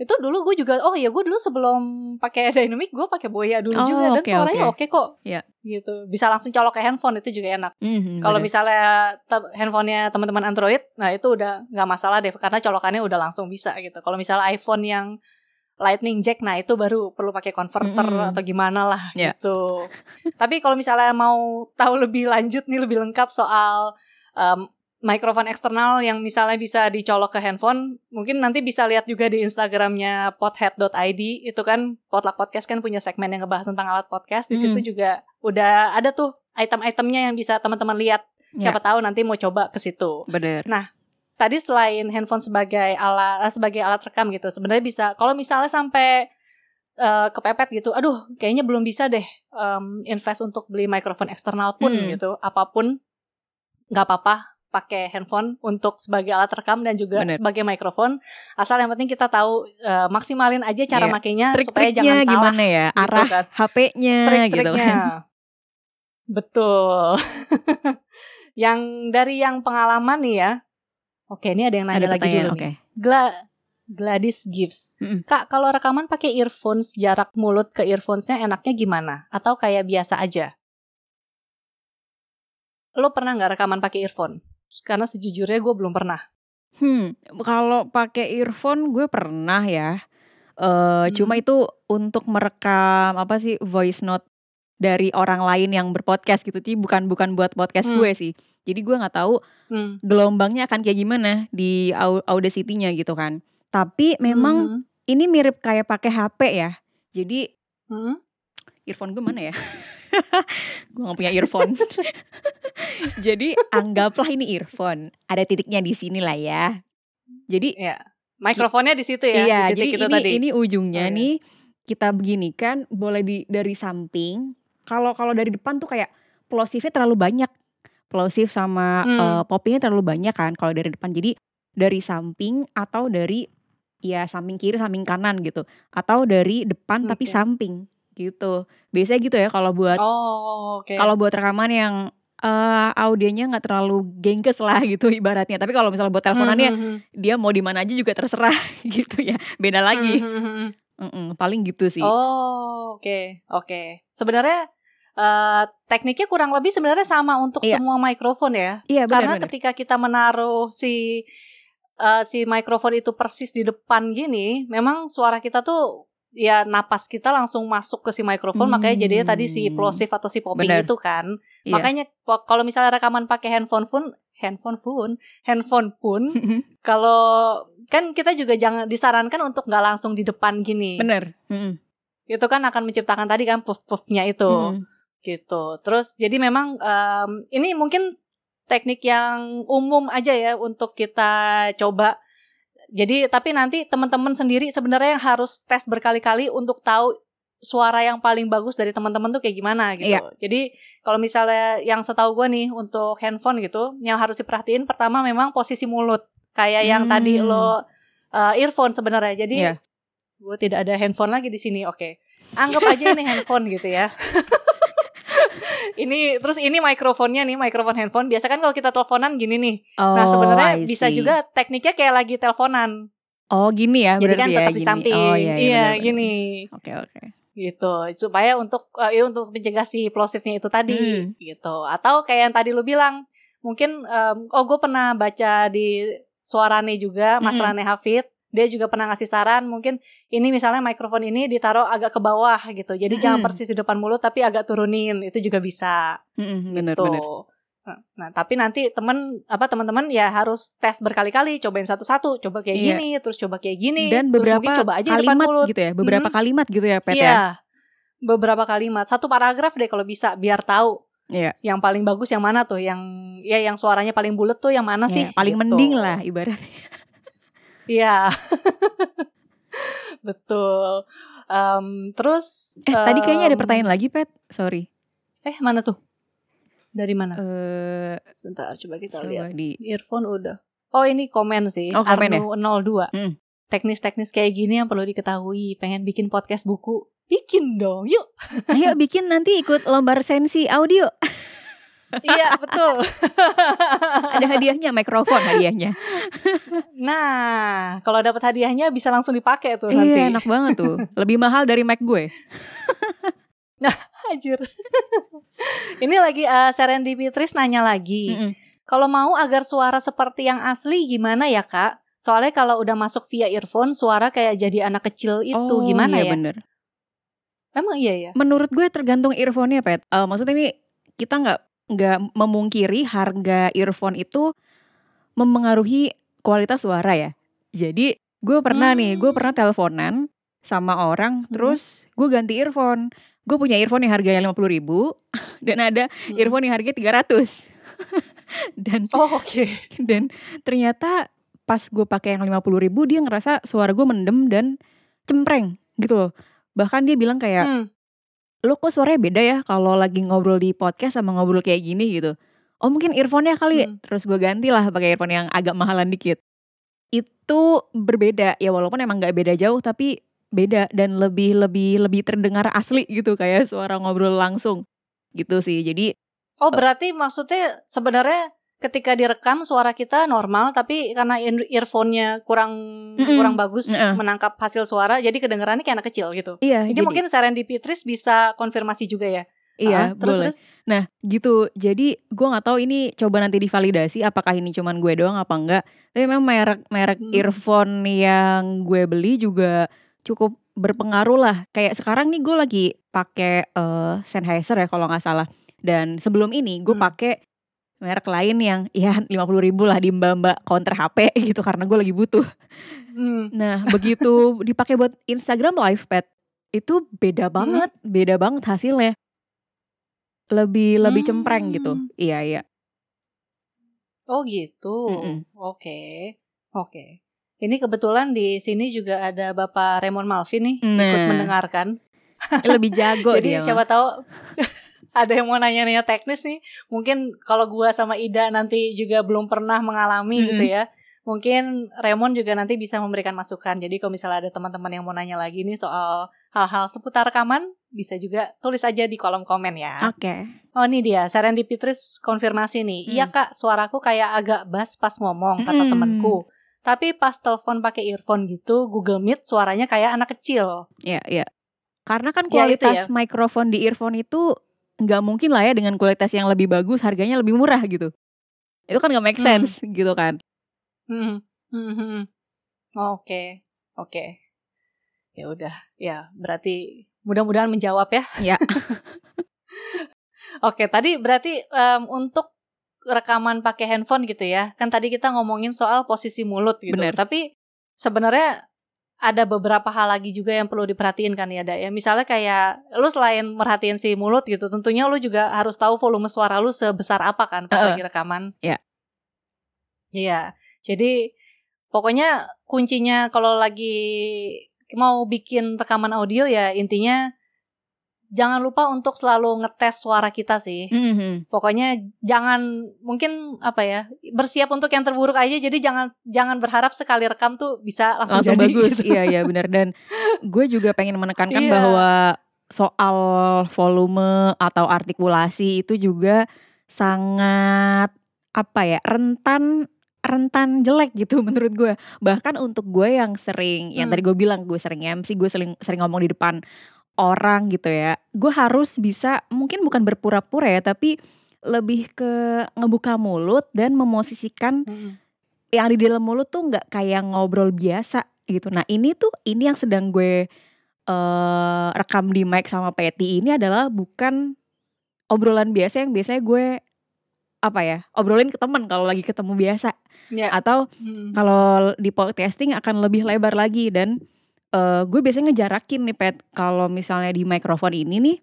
itu dulu gue juga oh ya gue dulu sebelum pakai dynamic gue pakai boya dulu Oh, juga dan oke, suaranya oke. oke kok Iya. gitu bisa langsung colok ke handphone itu juga enak Mhm, Kalau misalnya te- handphonenya teman-teman Android, nah itu udah nggak masalah deh karena colokannya udah langsung bisa gitu. Kalau misalnya iPhone yang Lightning Jack, nah itu baru perlu pakai converter Mm-mm. atau gimana lah Ya. gitu. Tapi kalau misalnya mau tahu lebih lanjut nih lebih lengkap soal em, mikrofon eksternal yang misalnya bisa dicolok ke handphone, mungkin nanti bisa lihat juga di Instagramnya pothead.id itu kan Potluck Podcast kan punya segmen yang ngebahas tentang alat podcast. Di situ juga udah ada tuh item-itemnya yang bisa teman-teman lihat. Ya. Siapa tahu nanti mau coba ke situ. bener. Tadi selain handphone sebagai alat eh, sebagai alat rekam gitu, sebenarnya bisa kalau misalnya sampai eh, kepepet gitu, aduh kayaknya belum bisa deh em, invest untuk beli mikrofon eksternal pun Hmm. gitu, apa pun nggak apa-apa pakai handphone untuk sebagai alat rekam dan juga Bener. sebagai mikrofon asal yang penting kita tahu eh, maksimalin aja cara Iya. makainya supaya Trik-triknya jangan salah gimana ya? gitu Arah kan. HP-nya gitu trik-triknya. kan. Betul. yang dari yang pengalaman nih ya. Oke, ini ada yang nanya Ada lagi dulu oke. nih. Gla- Gladys Gives. Mm-mm. Kak, kalau rekaman pakai earphones jarak mulut ke earphonesnya enaknya gimana? Atau kayak biasa aja? Lo pernah nggak rekaman pakai earphone? Karena sejujurnya gue belum pernah. Hmm, kalau pakai earphone gue pernah ya. Eh cuma Hmm. itu untuk merekam apa sih voice note dari orang lain yang berpodcast gitu. Jadi bukan bukan buat podcast Hmm. gue sih. Jadi gue nggak tahu Hmm. gelombangnya akan kayak gimana di au- Audacity-nya gitu kan. Tapi memang Mhm. ini mirip kayak pakai HP ya. Jadi Mhm. earphone gue mana ya? gue gak punya earphone. Jadi anggaplah ini earphone. Ada titiknya di sini lah ya. Jadi Ya. Mikrofonnya di situ ya. iya, di jadi ini tadi. ini ujungnya Oh, iya. nih kita beginikan boleh di dari samping. Kalau kalau dari depan tuh kayak plosifnya terlalu banyak. Plosif sama Hmm. eh, poppingnya terlalu banyak kan kalau dari depan. Jadi dari samping atau dari ya samping kiri, samping kanan gitu. Atau dari depan tapi Oke. samping gitu. Biasanya gitu ya kalau buat Oh, oke. kalau buat rekaman yang eh audionya nggak terlalu gengges lah gitu ibaratnya. Tapi kalau misalnya buat teleponannya Mhm, mhm. dia mau di mana aja juga terserah gitu ya. Beda lagi. Mhm, mhm, mhm. Mm-mm, paling gitu sih. Oh, oke, oke. Sebenarnya eh, tekniknya kurang lebih sebenarnya sama untuk Iya. semua mikrofon ya. iya Karena benar-benar. ketika kita menaruh si eh, si mikrofon itu persis di depan gini, memang suara kita tuh ya napas kita langsung masuk ke si mikrofon, makanya jadinya tadi si Hmm. plosive atau si popping Benar. itu kan. Iya. Makanya kalau misalnya rekaman pakai handphone pun, handphone pun, handphone pun, kalau kan kita juga jangan disarankan untuk nggak langsung di depan gini Bener. Mm-mm. itu kan akan menciptakan tadi kan puff-puffnya itu Mm-mm. gitu. Terus jadi memang em, ini mungkin teknik yang umum aja ya untuk kita coba. Jadi tapi nanti teman-teman sendiri sebenarnya yang harus tes berkali-kali untuk tahu suara yang paling bagus dari teman-teman tuh kayak gimana gitu. Iya. Jadi kalau misalnya yang setahu gue nih untuk handphone gitu, yang harus diperhatiin pertama memang posisi mulut kayak yang Hmm. tadi lo uh, earphone sebenarnya. Jadi Iya. gue tidak ada handphone lagi di sini. Oke, anggap aja ini handphone gitu ya. Ini terus ini mikrofonnya nih, mikrofon handphone. Biasa kan kalau kita teleponan gini nih. nah Oh, sebenarnya I bisa juga tekniknya kayak lagi teleponan. Oh gini ya Jadi kan ya tetap di samping. Oh iya, iya, benar-benar. gini Oke oke. gitu supaya untuk eh, ya untuk mencegah si plosifnya itu tadi Hmm. gitu atau kayak yang tadi lu bilang mungkin em, oh gue pernah baca di Suarane juga Mas Mm-mm. Rane Hafid dia juga pernah ngasih saran mungkin ini misalnya mikrofon ini ditaruh agak ke bawah gitu. Jadi Mm-mm. jangan persis di depan mulut tapi agak turunin. Itu juga bisa. Mm-mm, bener Tuh. bener. Nah, Nah, tapi nanti temen apa teman-teman ya harus tes berkali-kali, cobain satu-satu, coba kayak Iya. gini, terus coba kayak gini, Dan terus beberapa mungkin coba aja di depan kalimat mulut. gitu ya, beberapa Mhm. kalimat gitu ya Pet Iya. ya. Beberapa kalimat, satu paragraf deh kalau bisa biar tahu Iya. yang paling bagus yang mana tuh, yang ya yang suaranya paling bulat tuh yang mana sih? Ya, paling Gitu. mending lah ibaratnya. Iya. Betul. Em, terus Eh tadi kayaknya ada pertanyaan lagi Pet, sorry. Eh, mana tuh? Dari mana? Eh Sebentar, coba kita coba lihat. di Earphone udah. Oh, ini komen sih. Oh, komen ya? Arnu 02. Hmm. Teknis-teknis kayak gini yang perlu diketahui. Pengen bikin podcast buku? Bikin dong, yuk. Ayo bikin nanti ikut lomba resensi audio. iya, betul. Ada hadiahnya mikrofon hadiahnya. Nah, kalau dapat hadiahnya bisa langsung dipakai tuh nanti. Iya, enak banget tuh. Lebih mahal dari Mac gue. Anjir. ini lagi uh, Serendipitris nanya lagi. Mm-mm. Kalau mau agar suara seperti yang asli gimana ya, Kak? Soalnya kalau udah masuk via earphone, suara kayak jadi anak kecil itu. Oh, gimana iya ya? bener. Emang iya ya? Menurut gue tergantung earphone-nya, Pet. Eh, maksudnya ini kita nggak nggak memungkiri harga earphone itu memengaruhi kualitas suara ya. Jadi gue pernah nih, gue Hmm. pernah teleponan sama orang, Hmm. terus gue ganti earphone. Gue punya earphone yang harganya 50 ribu dan ada Hmm. earphone yang harganya 300. dan Oh, oke. dan ternyata pas gue pakai yang 50 ribu dia ngerasa suara gue mendem dan cempreng gitu loh. Bahkan dia bilang kayak Hmm. Lo kok suaranya beda ya kalau lagi ngobrol di podcast sama ngobrol kayak gini gitu. Oh mungkin earphone-nya kali. Hmm. Terus gue gantilah pakai earphone yang agak mahalan dikit. Itu berbeda ya walaupun emang nggak beda jauh tapi beda dan lebih lebih lebih terdengar asli gitu kayak suara ngobrol langsung gitu sih. Jadi Oh, berarti maksudnya sebenarnya ketika direkam suara kita normal tapi karena earphone-nya kurang Mm-mm. kurang bagus Mm-mm. menangkap hasil suara jadi kedengarannya kayak anak kecil gitu. iya Ini jadi mungkin Serendipitris bisa konfirmasi juga ya. iya Ah, terus boleh. terus. Nah gitu, jadi gue nggak tahu ini coba nanti divalidasi apakah ini cuman gue doang apa enggak. Tapi memang merek merek Hmm. earphone yang gue beli juga cukup berpengaruh lah. Kayak sekarang nih gue lagi pakai eh, Sennheiser ya kalau nggak salah. Dan sebelum ini gue Hmm. pakai merek lain yang ya 50 ribu lah di mbak-mbak counter HP gitu karena gue lagi butuh. Hmm. Nah begitu dipakai buat Instagram live pet itu beda banget, beda banget hasilnya. Lebih lebih cempreng gitu. Hmm. Iya iya. Oh gitu. Oke. Oke. Ini kebetulan di sini juga ada Bapak Raymond Malvin nih ikut Nah. mendengarkan. Lebih jago Jadi dia. siapa mah. tahu ada yang mau nanya-nanya teknis nih. Mungkin kalau gua sama Ida nanti juga belum pernah mengalami Mm-mm. gitu ya. Mungkin Raymond juga nanti bisa memberikan masukan. Jadi kalau misalnya ada teman-teman yang mau nanya lagi nih soal hal-hal seputar rekaman, bisa juga tulis aja di kolom komen ya. Oke. Oh ini dia, Serendipitris konfirmasi nih. Hmm. Iya kak, suaraku kayak agak bass pas ngomong, kata Mm-mm. temanku. Tapi pas telepon pakai earphone gitu, Google Meet suaranya kayak anak kecil. Iya iya. Karena kan Ya, kualitas mikrofon di earphone itu nggak mungkin lah ya dengan kualitas yang lebih bagus harganya lebih murah gitu. Itu kan nggak make Hmm. sense gitu kan. Hmm, hmm, hmm. Oke, oke. Ya udah, ya berarti mudah-mudahan menjawab ya. Ya. Oke, tadi berarti em, untuk rekaman pakai handphone gitu ya. Kan tadi kita ngomongin soal posisi mulut gitu. Bener. Tapi sebenarnya ada beberapa hal lagi juga yang perlu diperhatiin kan ya, Da. Ya misalnya kayak lu selain merhatiin si mulut gitu, tentunya lu juga harus tahu volume suara lu sebesar apa kan pas Heeh. lagi rekaman. Iya. Iya. Jadi pokoknya kuncinya kalau lagi mau bikin rekaman audio ya intinya jangan lupa untuk selalu ngetes suara kita sih. Mhm. Pokoknya jangan mungkin apa ya bersiap untuk yang terburuk aja. Jadi jangan jangan berharap sekali rekam tuh bisa langsung, Langsung jadi. bagus. gitu. Iya iya benar dan gue juga pengen menekankan Iya. bahwa soal volume atau artikulasi itu juga sangat apa ya rentan rentan jelek gitu menurut gue bahkan untuk gue yang sering yang Hmm. tadi gue bilang gue sering MC gue sering sering ngomong di depan orang gitu ya gue harus bisa mungkin bukan berpura-pura ya tapi lebih ke ngebuka mulut dan memosisikan Mm-mm. yang di dalam mulut tuh nggak kayak ngobrol biasa gitu. Nah ini tuh ini yang sedang gue uh, rekam di mic sama Patty ini adalah bukan obrolan biasa yang biasanya gue apa ya obrolin ke temen kalau lagi ketemu biasa Ya. atau Hmm. kalau di podcasting akan lebih lebar lagi dan uh, gue biasanya ngejarakin nih pet kalau misalnya di mikrofon ini nih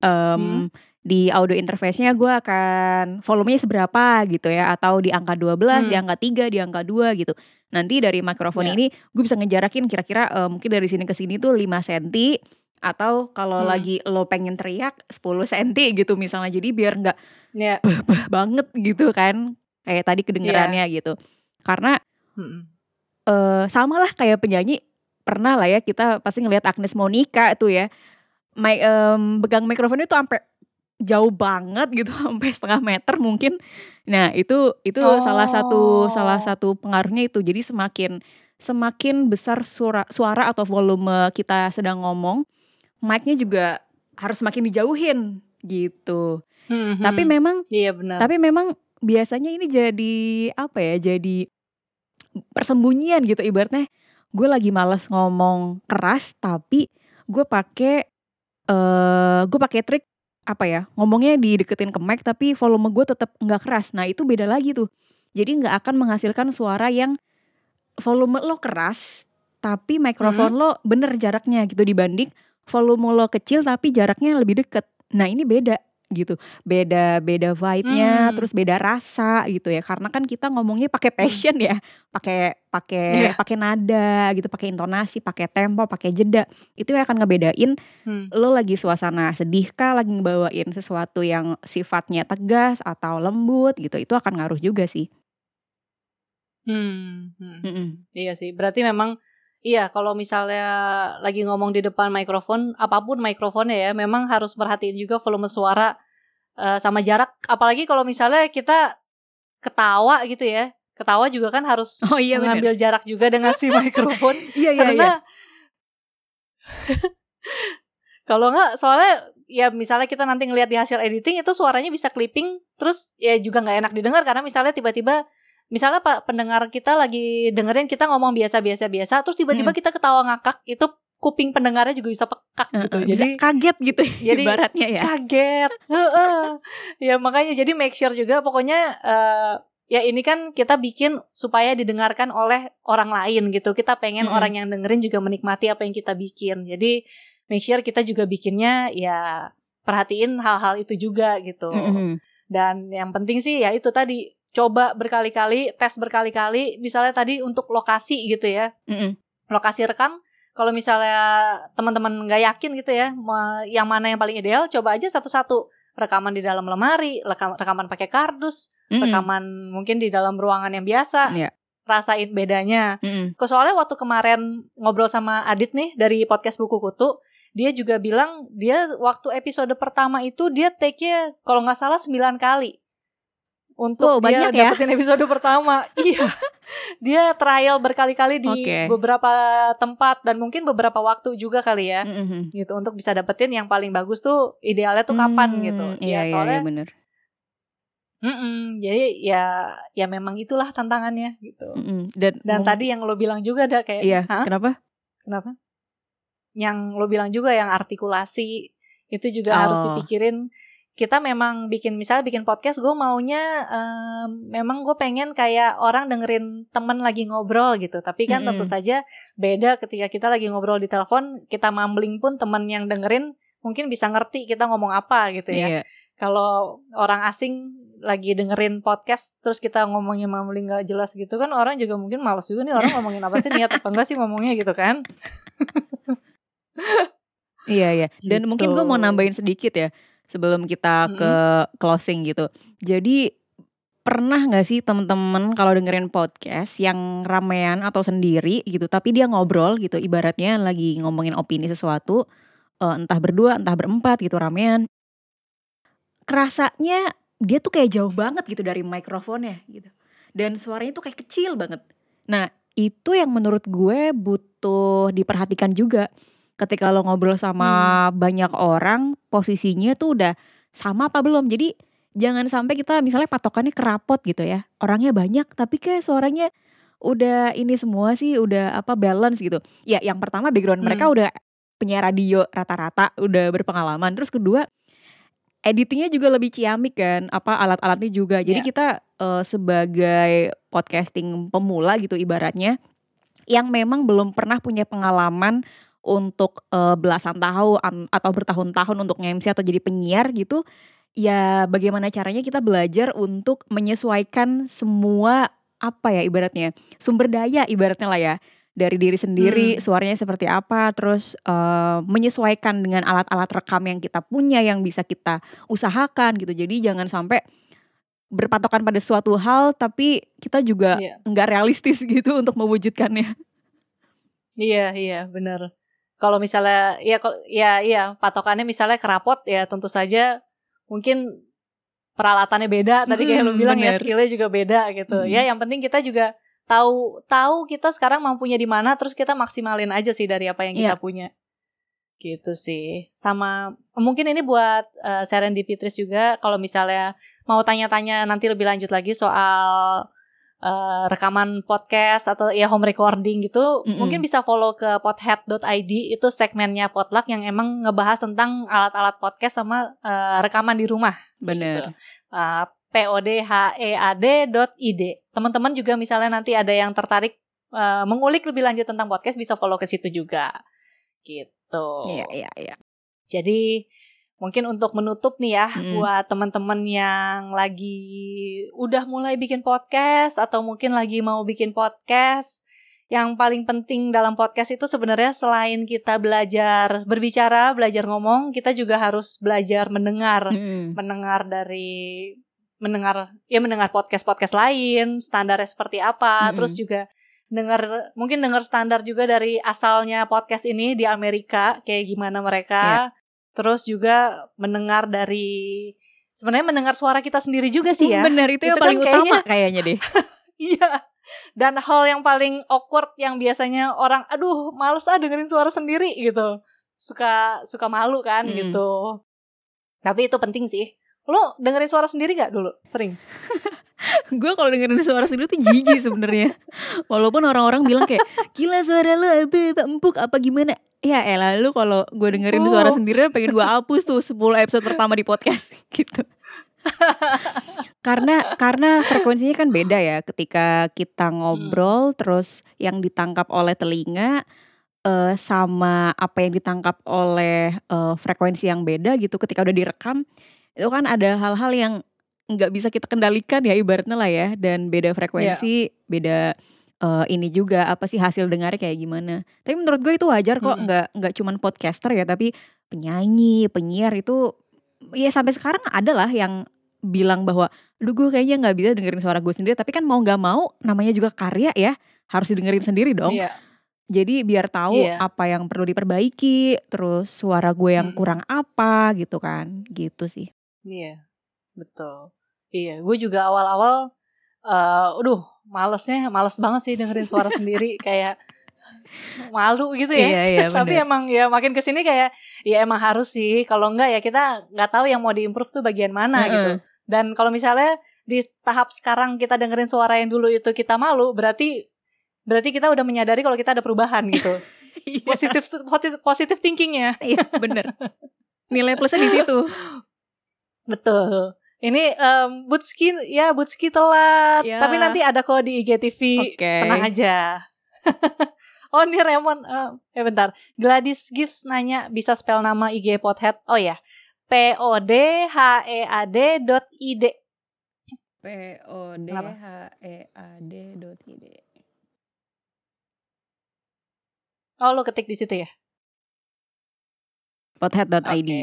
em, di audio interface-nya gue akan volumenya seberapa gitu ya atau di angka 12, di Hmm. angka 3, di angka 2 gitu. Nanti dari mikrofon Ya. ini gue bisa ngejarakin kira-kira eh, mungkin dari sini ke sini tuh 5 cm atau kalau Hmm. lagi lo pengen teriak 10 cm gitu misalnya. Jadi biar nggak Ya. bah banget gitu kan. Kayak tadi kedengerannya gitu. Karena Mm-mm. eh sama lah kayak penyanyi pernah lah ya kita pasti ngelihat Agnes Monica tuh ya. Mic, em, pegang mikrofonnya tuh sampai jauh banget gitu sampai setengah meter mungkin. Nah, itu itu salah satu salah Oh. satu pengaruhnya itu. Jadi semakin semakin besar suara suara atau volume kita sedang ngomong, mic-nya juga harus semakin dijauhin gitu. Hmm, Tapi hmm. memang Iya benar. tapi memang biasanya ini jadi apa ya? Jadi persembunyian gitu ibaratnya gue lagi males ngomong keras tapi gue pakai eh gue pakai trik apa ya ngomongnya dideketin ke mic tapi volume gue tetap nggak keras. Nah itu beda lagi tuh. Jadi nggak akan menghasilkan suara yang volume lo keras tapi mikrofon lo bener jaraknya gitu dibanding volume lo kecil tapi jaraknya lebih deket. Nah ini beda gitu beda beda vibe-nya Hmm. terus beda rasa gitu ya karena kan kita ngomongnya pakai passion ya pakai pakai Iya. pakai nada gitu pakai intonasi pakai tempo pakai jeda itu yang akan ngebedain Hmm. lo lagi suasana sedih kah lagi ngebawain sesuatu yang sifatnya tegas atau lembut gitu itu akan ngaruh juga sih Hmm, hmm. Mm-mm. Iya sih, berarti memang iya kalau misalnya lagi ngomong di depan mikrofon, apa pun mikrofonnya ya, memang harus perhatiin juga volume suara eh, sama jarak. Apalagi kalau misalnya kita ketawa gitu ya, ketawa juga kan harus Oh iya, bener. mengambil jarak juga dengan si mikrofon, iya iya karena iya kalau nggak soalnya ya misalnya kita nanti ngelihat di hasil editing itu suaranya bisa clipping, terus ya juga nggak enak didengar karena misalnya tiba-tiba misalnya pak pendengar kita lagi dengerin kita ngomong biasa-biasa biasa terus tiba-tiba Mm. kita ketawa ngakak itu kuping pendengarnya juga bisa pekak gitu bisa jadi kaget gitu jadi ibaratnya ya kaget Heeh. ya makanya jadi make sure juga pokoknya eh, ya ini kan kita bikin supaya didengarkan oleh orang lain gitu kita pengen Mm-mm. orang yang dengerin juga menikmati apa yang kita bikin jadi make sure kita juga bikinnya ya perhatiin hal-hal itu juga gitu Mm-mm. dan yang penting sih ya itu tadi coba berkali-kali tes berkali-kali misalnya tadi untuk lokasi gitu ya Mm-mm. lokasi rekam kalau misalnya teman-teman nggak yakin gitu ya yang mana yang paling ideal coba aja satu-satu rekaman di dalam lemari rekam- rekaman pakai kardus Mm-mm. rekaman mungkin di dalam ruangan yang biasa Iya. rasain bedanya. Kok soalnya waktu kemarin ngobrol sama Adit nih dari podcast buku kutu dia juga bilang dia waktu episode pertama itu dia take-nya kalau nggak salah 9 kali untuk Wow, dia banyak ya. dapetin episode pertama iya dia trial berkali-kali di Oke. beberapa tempat dan mungkin beberapa waktu juga kali ya Mm-mm. gitu untuk bisa dapetin yang paling bagus tuh idealnya tuh kapan Hmm, gitu Iya, iya, soalnya iya bener. mm-mm, jadi ya ya memang itulah tantangannya gitu Mm-mm. Dan, dan tadi yang lo bilang juga ada kayak iya, "Hah? kenapa? Kenapa? Yang lo bilang juga yang artikulasi itu juga harus Oh. dipikirin. Kita memang bikin misalnya bikin podcast, gue maunya em, memang gue pengen kayak orang dengerin temen lagi ngobrol gitu. Tapi kan tentu Mm-mm. saja beda ketika kita lagi ngobrol di telepon, kita mumbling pun temen yang dengerin mungkin bisa ngerti kita ngomong apa gitu ya. Iya. Kalau orang asing lagi dengerin podcast terus kita ngomongnya mumbling gak jelas gitu kan orang juga mungkin males juga nih orang ngomongin apa sih niat apa enggak sih ngomongnya gitu kan. Iya iya. Dan Gitu. mungkin gue mau nambahin sedikit ya sebelum kita ke closing gitu. Jadi pernah nggak sih temen-temen kalau dengerin podcast yang ramean atau sendiri gitu, tapi dia ngobrol gitu, ibaratnya lagi ngomongin opini sesuatu, eh, entah berdua, entah berempat gitu ramean. Kerasanya dia tuh kayak jauh banget gitu dari mikrofonnya gitu. Dan suaranya tuh kayak kecil banget. Nah itu yang menurut gue butuh diperhatikan juga ketika lo ngobrol sama banyak orang posisinya tuh udah sama apa belum jadi jangan sampai kita misalnya patokannya kerapot gitu ya orangnya banyak tapi kayak suaranya udah ini semua sih udah apa balance gitu. Ya yang pertama background mereka Hmm. udah penyiar radio rata-rata udah berpengalaman. Terus kedua editingnya juga lebih ciamik kan, apa alat-alatnya juga. Jadi Iya. kita eh, sebagai podcasting pemula gitu ibaratnya yang memang belum pernah punya pengalaman untuk eh, belasan tahun atau bertahun-tahun untuk nge-MC atau jadi penyiar gitu. Ya bagaimana caranya kita belajar untuk menyesuaikan semua apa ya ibaratnya sumber daya ibaratnya lah ya dari diri sendiri Hmm. suaranya seperti apa terus eh, menyesuaikan dengan alat-alat rekam yang kita punya yang bisa kita usahakan gitu jadi jangan sampai berpatokan pada suatu hal tapi kita juga Iya. nggak realistis gitu untuk mewujudkannya Iya, iya, benar. Kalau misalnya ya ya iya, patokannya misalnya kerapot ya tentu saja mungkin peralatannya beda tadi kayak lu Mm, bilang ya bener. skillnya juga beda gitu. Mm. Ya yang penting kita juga tahu tahu kita sekarang mampunya di mana terus kita maksimalin aja sih dari apa yang kita Iya. punya. Gitu sih. Sama mungkin ini buat uh, serendipitris juga kalau misalnya mau tanya-tanya nanti lebih lanjut lagi soal uh, rekaman podcast atau ya home recording gitu, Mm-mm. mungkin bisa follow ke pothead.id itu segmennya potluck yang emang ngebahas tentang alat-alat podcast sama uh, rekaman di rumah. bener Uh, podhead.id. Teman-teman juga misalnya nanti ada yang tertarik uh, mengulik lebih lanjut tentang podcast bisa follow ke situ juga. Gitu. iya iya iya Jadi mungkin untuk menutup nih ya Mm-mm. buat teman-teman yang lagi udah mulai bikin podcast atau mungkin lagi mau bikin podcast, yang paling penting dalam podcast itu sebenarnya selain kita belajar berbicara, belajar ngomong, kita juga harus belajar mendengar, Mm-mm. mendengar dari mendengar ya mendengar podcast-podcast lain, standarnya seperti apa, Mm-mm. terus juga dengar mungkin dengar standar juga dari asalnya podcast ini di Amerika kayak gimana mereka. Terus juga mendengar dari sebenarnya mendengar suara kita sendiri juga sih ya. bener itu, yang Itu kan paling kayaknya- utama kayaknya deh Iya. Dan hal yang paling awkward yang biasanya orang aduh males ah dengerin suara sendiri gitu. Suka suka malu kan Mm. gitu. Tapi itu penting sih. Lo dengerin suara sendiri gak dulu? Sering. gue kalau dengerin suara sendiri tuh jijik sebenarnya. Walaupun orang-orang bilang kayak gila suara lu apa Pak empuk apa gimana? Ya elah lu kalau gue dengerin Oh. suara sendiri pengen gue hapus tuh 10 episode pertama di podcast gitu. Karena karena frekuensinya kan beda ya. Ketika kita ngobrol terus yang ditangkap oleh telinga eh, sama apa yang ditangkap oleh eh, frekuensi yang beda gitu ketika udah direkam itu kan ada hal-hal yang nggak bisa kita kendalikan ya ibaratnya lah ya dan beda frekuensi beda eh, ini juga apa sih hasil dengarnya kayak gimana tapi menurut gue itu wajar kok Mm-mm. nggak nggak cuman podcaster ya tapi penyanyi penyiar itu ya sampai sekarang ada lah yang bilang bahwa Aduh gue kayaknya nggak bisa dengerin suara gue sendiri Tapi kan mau nggak mau namanya juga karya ya Harus didengerin sendiri dong Iya. Jadi biar tahu Iya. apa yang perlu diperbaiki Terus suara gue yang Mm-mm. kurang apa gitu kan Gitu sih Iya. Betul. Iya, gue juga awal-awal eh aduh, malesnya males banget sih dengerin suara sendiri kayak malu gitu ya. Iya iya Tapi emang ya makin ke sini kayak ya emang harus sih. Kalau enggak ya kita nggak tahu yang mau diimprove tuh bagian mana Heeh. gitu. Dan kalau misalnya di tahap sekarang kita dengerin suara yang dulu itu kita malu, berarti berarti kita udah menyadari kalau kita ada perubahan gitu. Iya, positif positif positif thinkingnya. Iya bener Nilai plusnya di situ Betul. Ini em, Butski ya Butski telat. Ya. Tapi nanti ada kok di IGTV. Oke. Tenang aja. oh ini Raymond. eh, eh bentar. Gladys Gives nanya bisa spell nama IG Pothead. Oh ya. P O D H E A D dot I D. P O D? H E A D dot I D Oh lo ketik di situ ya. Pothead.id Oke.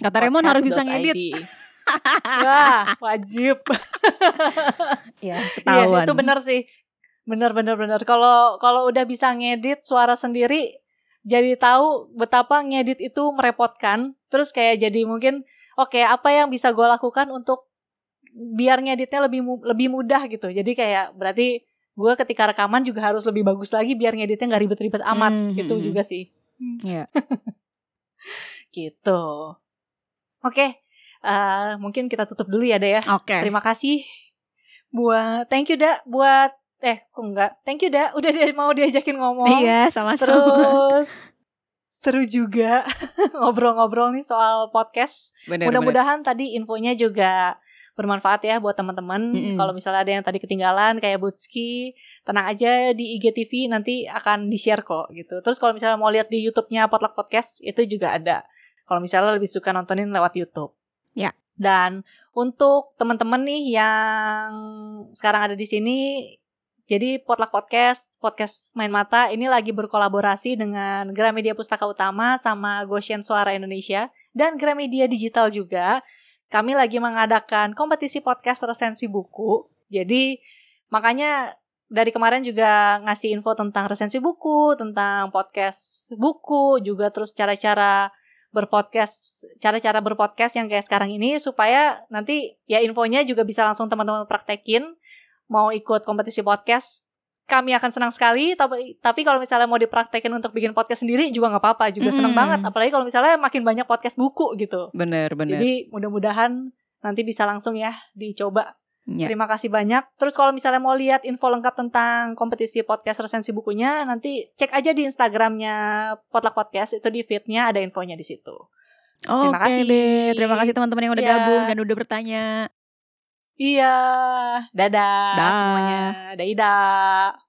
Kata Raymond harus bisa ngedit Wah, wajib. Ya Iya, ketahuan itu benar sih. Benar benar benar. Kalau kalau udah bisa ngedit suara sendiri jadi tahu betapa ngedit itu merepotkan. Terus kayak jadi mungkin oke, apa yang bisa gue lakukan untuk biar ngeditnya lebih lebih mudah gitu. Jadi kayak berarti gue ketika rekaman juga harus lebih bagus lagi biar ngeditnya nggak ribet-ribet amat Hmm, gitu hmm, juga sih. Iya. Gitu. Oke, eh, mungkin kita tutup dulu ya, Da ya. Oke Terima kasih buat thank you Da buat eh kok enggak. Thank you dah udah dia mau diajakin ngomong. Iya, sama-sama. Terus seru juga ngobrol-ngobrol nih soal podcast. Mudah-mudahan tadi infonya juga bermanfaat ya buat teman-teman. Mm-mm. Kalau misalnya ada yang tadi ketinggalan kayak Butski, tenang aja di IGTV nanti akan di-share kok gitu. Terus kalau misalnya mau lihat di YouTube-nya Potluck Podcast itu juga ada. Kalau misalnya lebih suka nontonin lewat YouTube. Ya. Dan untuk teman-teman nih yang sekarang ada di sini jadi Potluck Podcast, podcast Main Mata ini lagi berkolaborasi dengan Gramedia Pustaka Utama sama Goshen Suara Indonesia dan Gramedia Digital juga. Kami lagi mengadakan kompetisi podcast resensi buku. Jadi makanya dari kemarin juga ngasih info tentang resensi buku, tentang podcast buku, juga terus cara-cara berpodcast, cara-cara berpodcast yang kayak sekarang ini supaya nanti ya infonya juga bisa langsung teman-teman praktekin mau ikut kompetisi podcast kami akan senang sekali tapi tapi kalau misalnya mau dipraktekin untuk bikin podcast sendiri juga nggak apa-apa juga senang Mm-mm. banget apalagi kalau misalnya makin banyak podcast buku gitu Bener, bener. jadi mudah-mudahan nanti bisa langsung ya dicoba Ya. terima kasih banyak terus kalau misalnya mau lihat info lengkap tentang kompetisi podcast resensi bukunya nanti cek aja di instagramnya Potluck Podcast itu di feednya ada infonya di situ Oke Terima kasih. deh, terima kasih teman-teman yang udah Ya. gabung dan udah bertanya. iya dadah Dah. semuanya dadah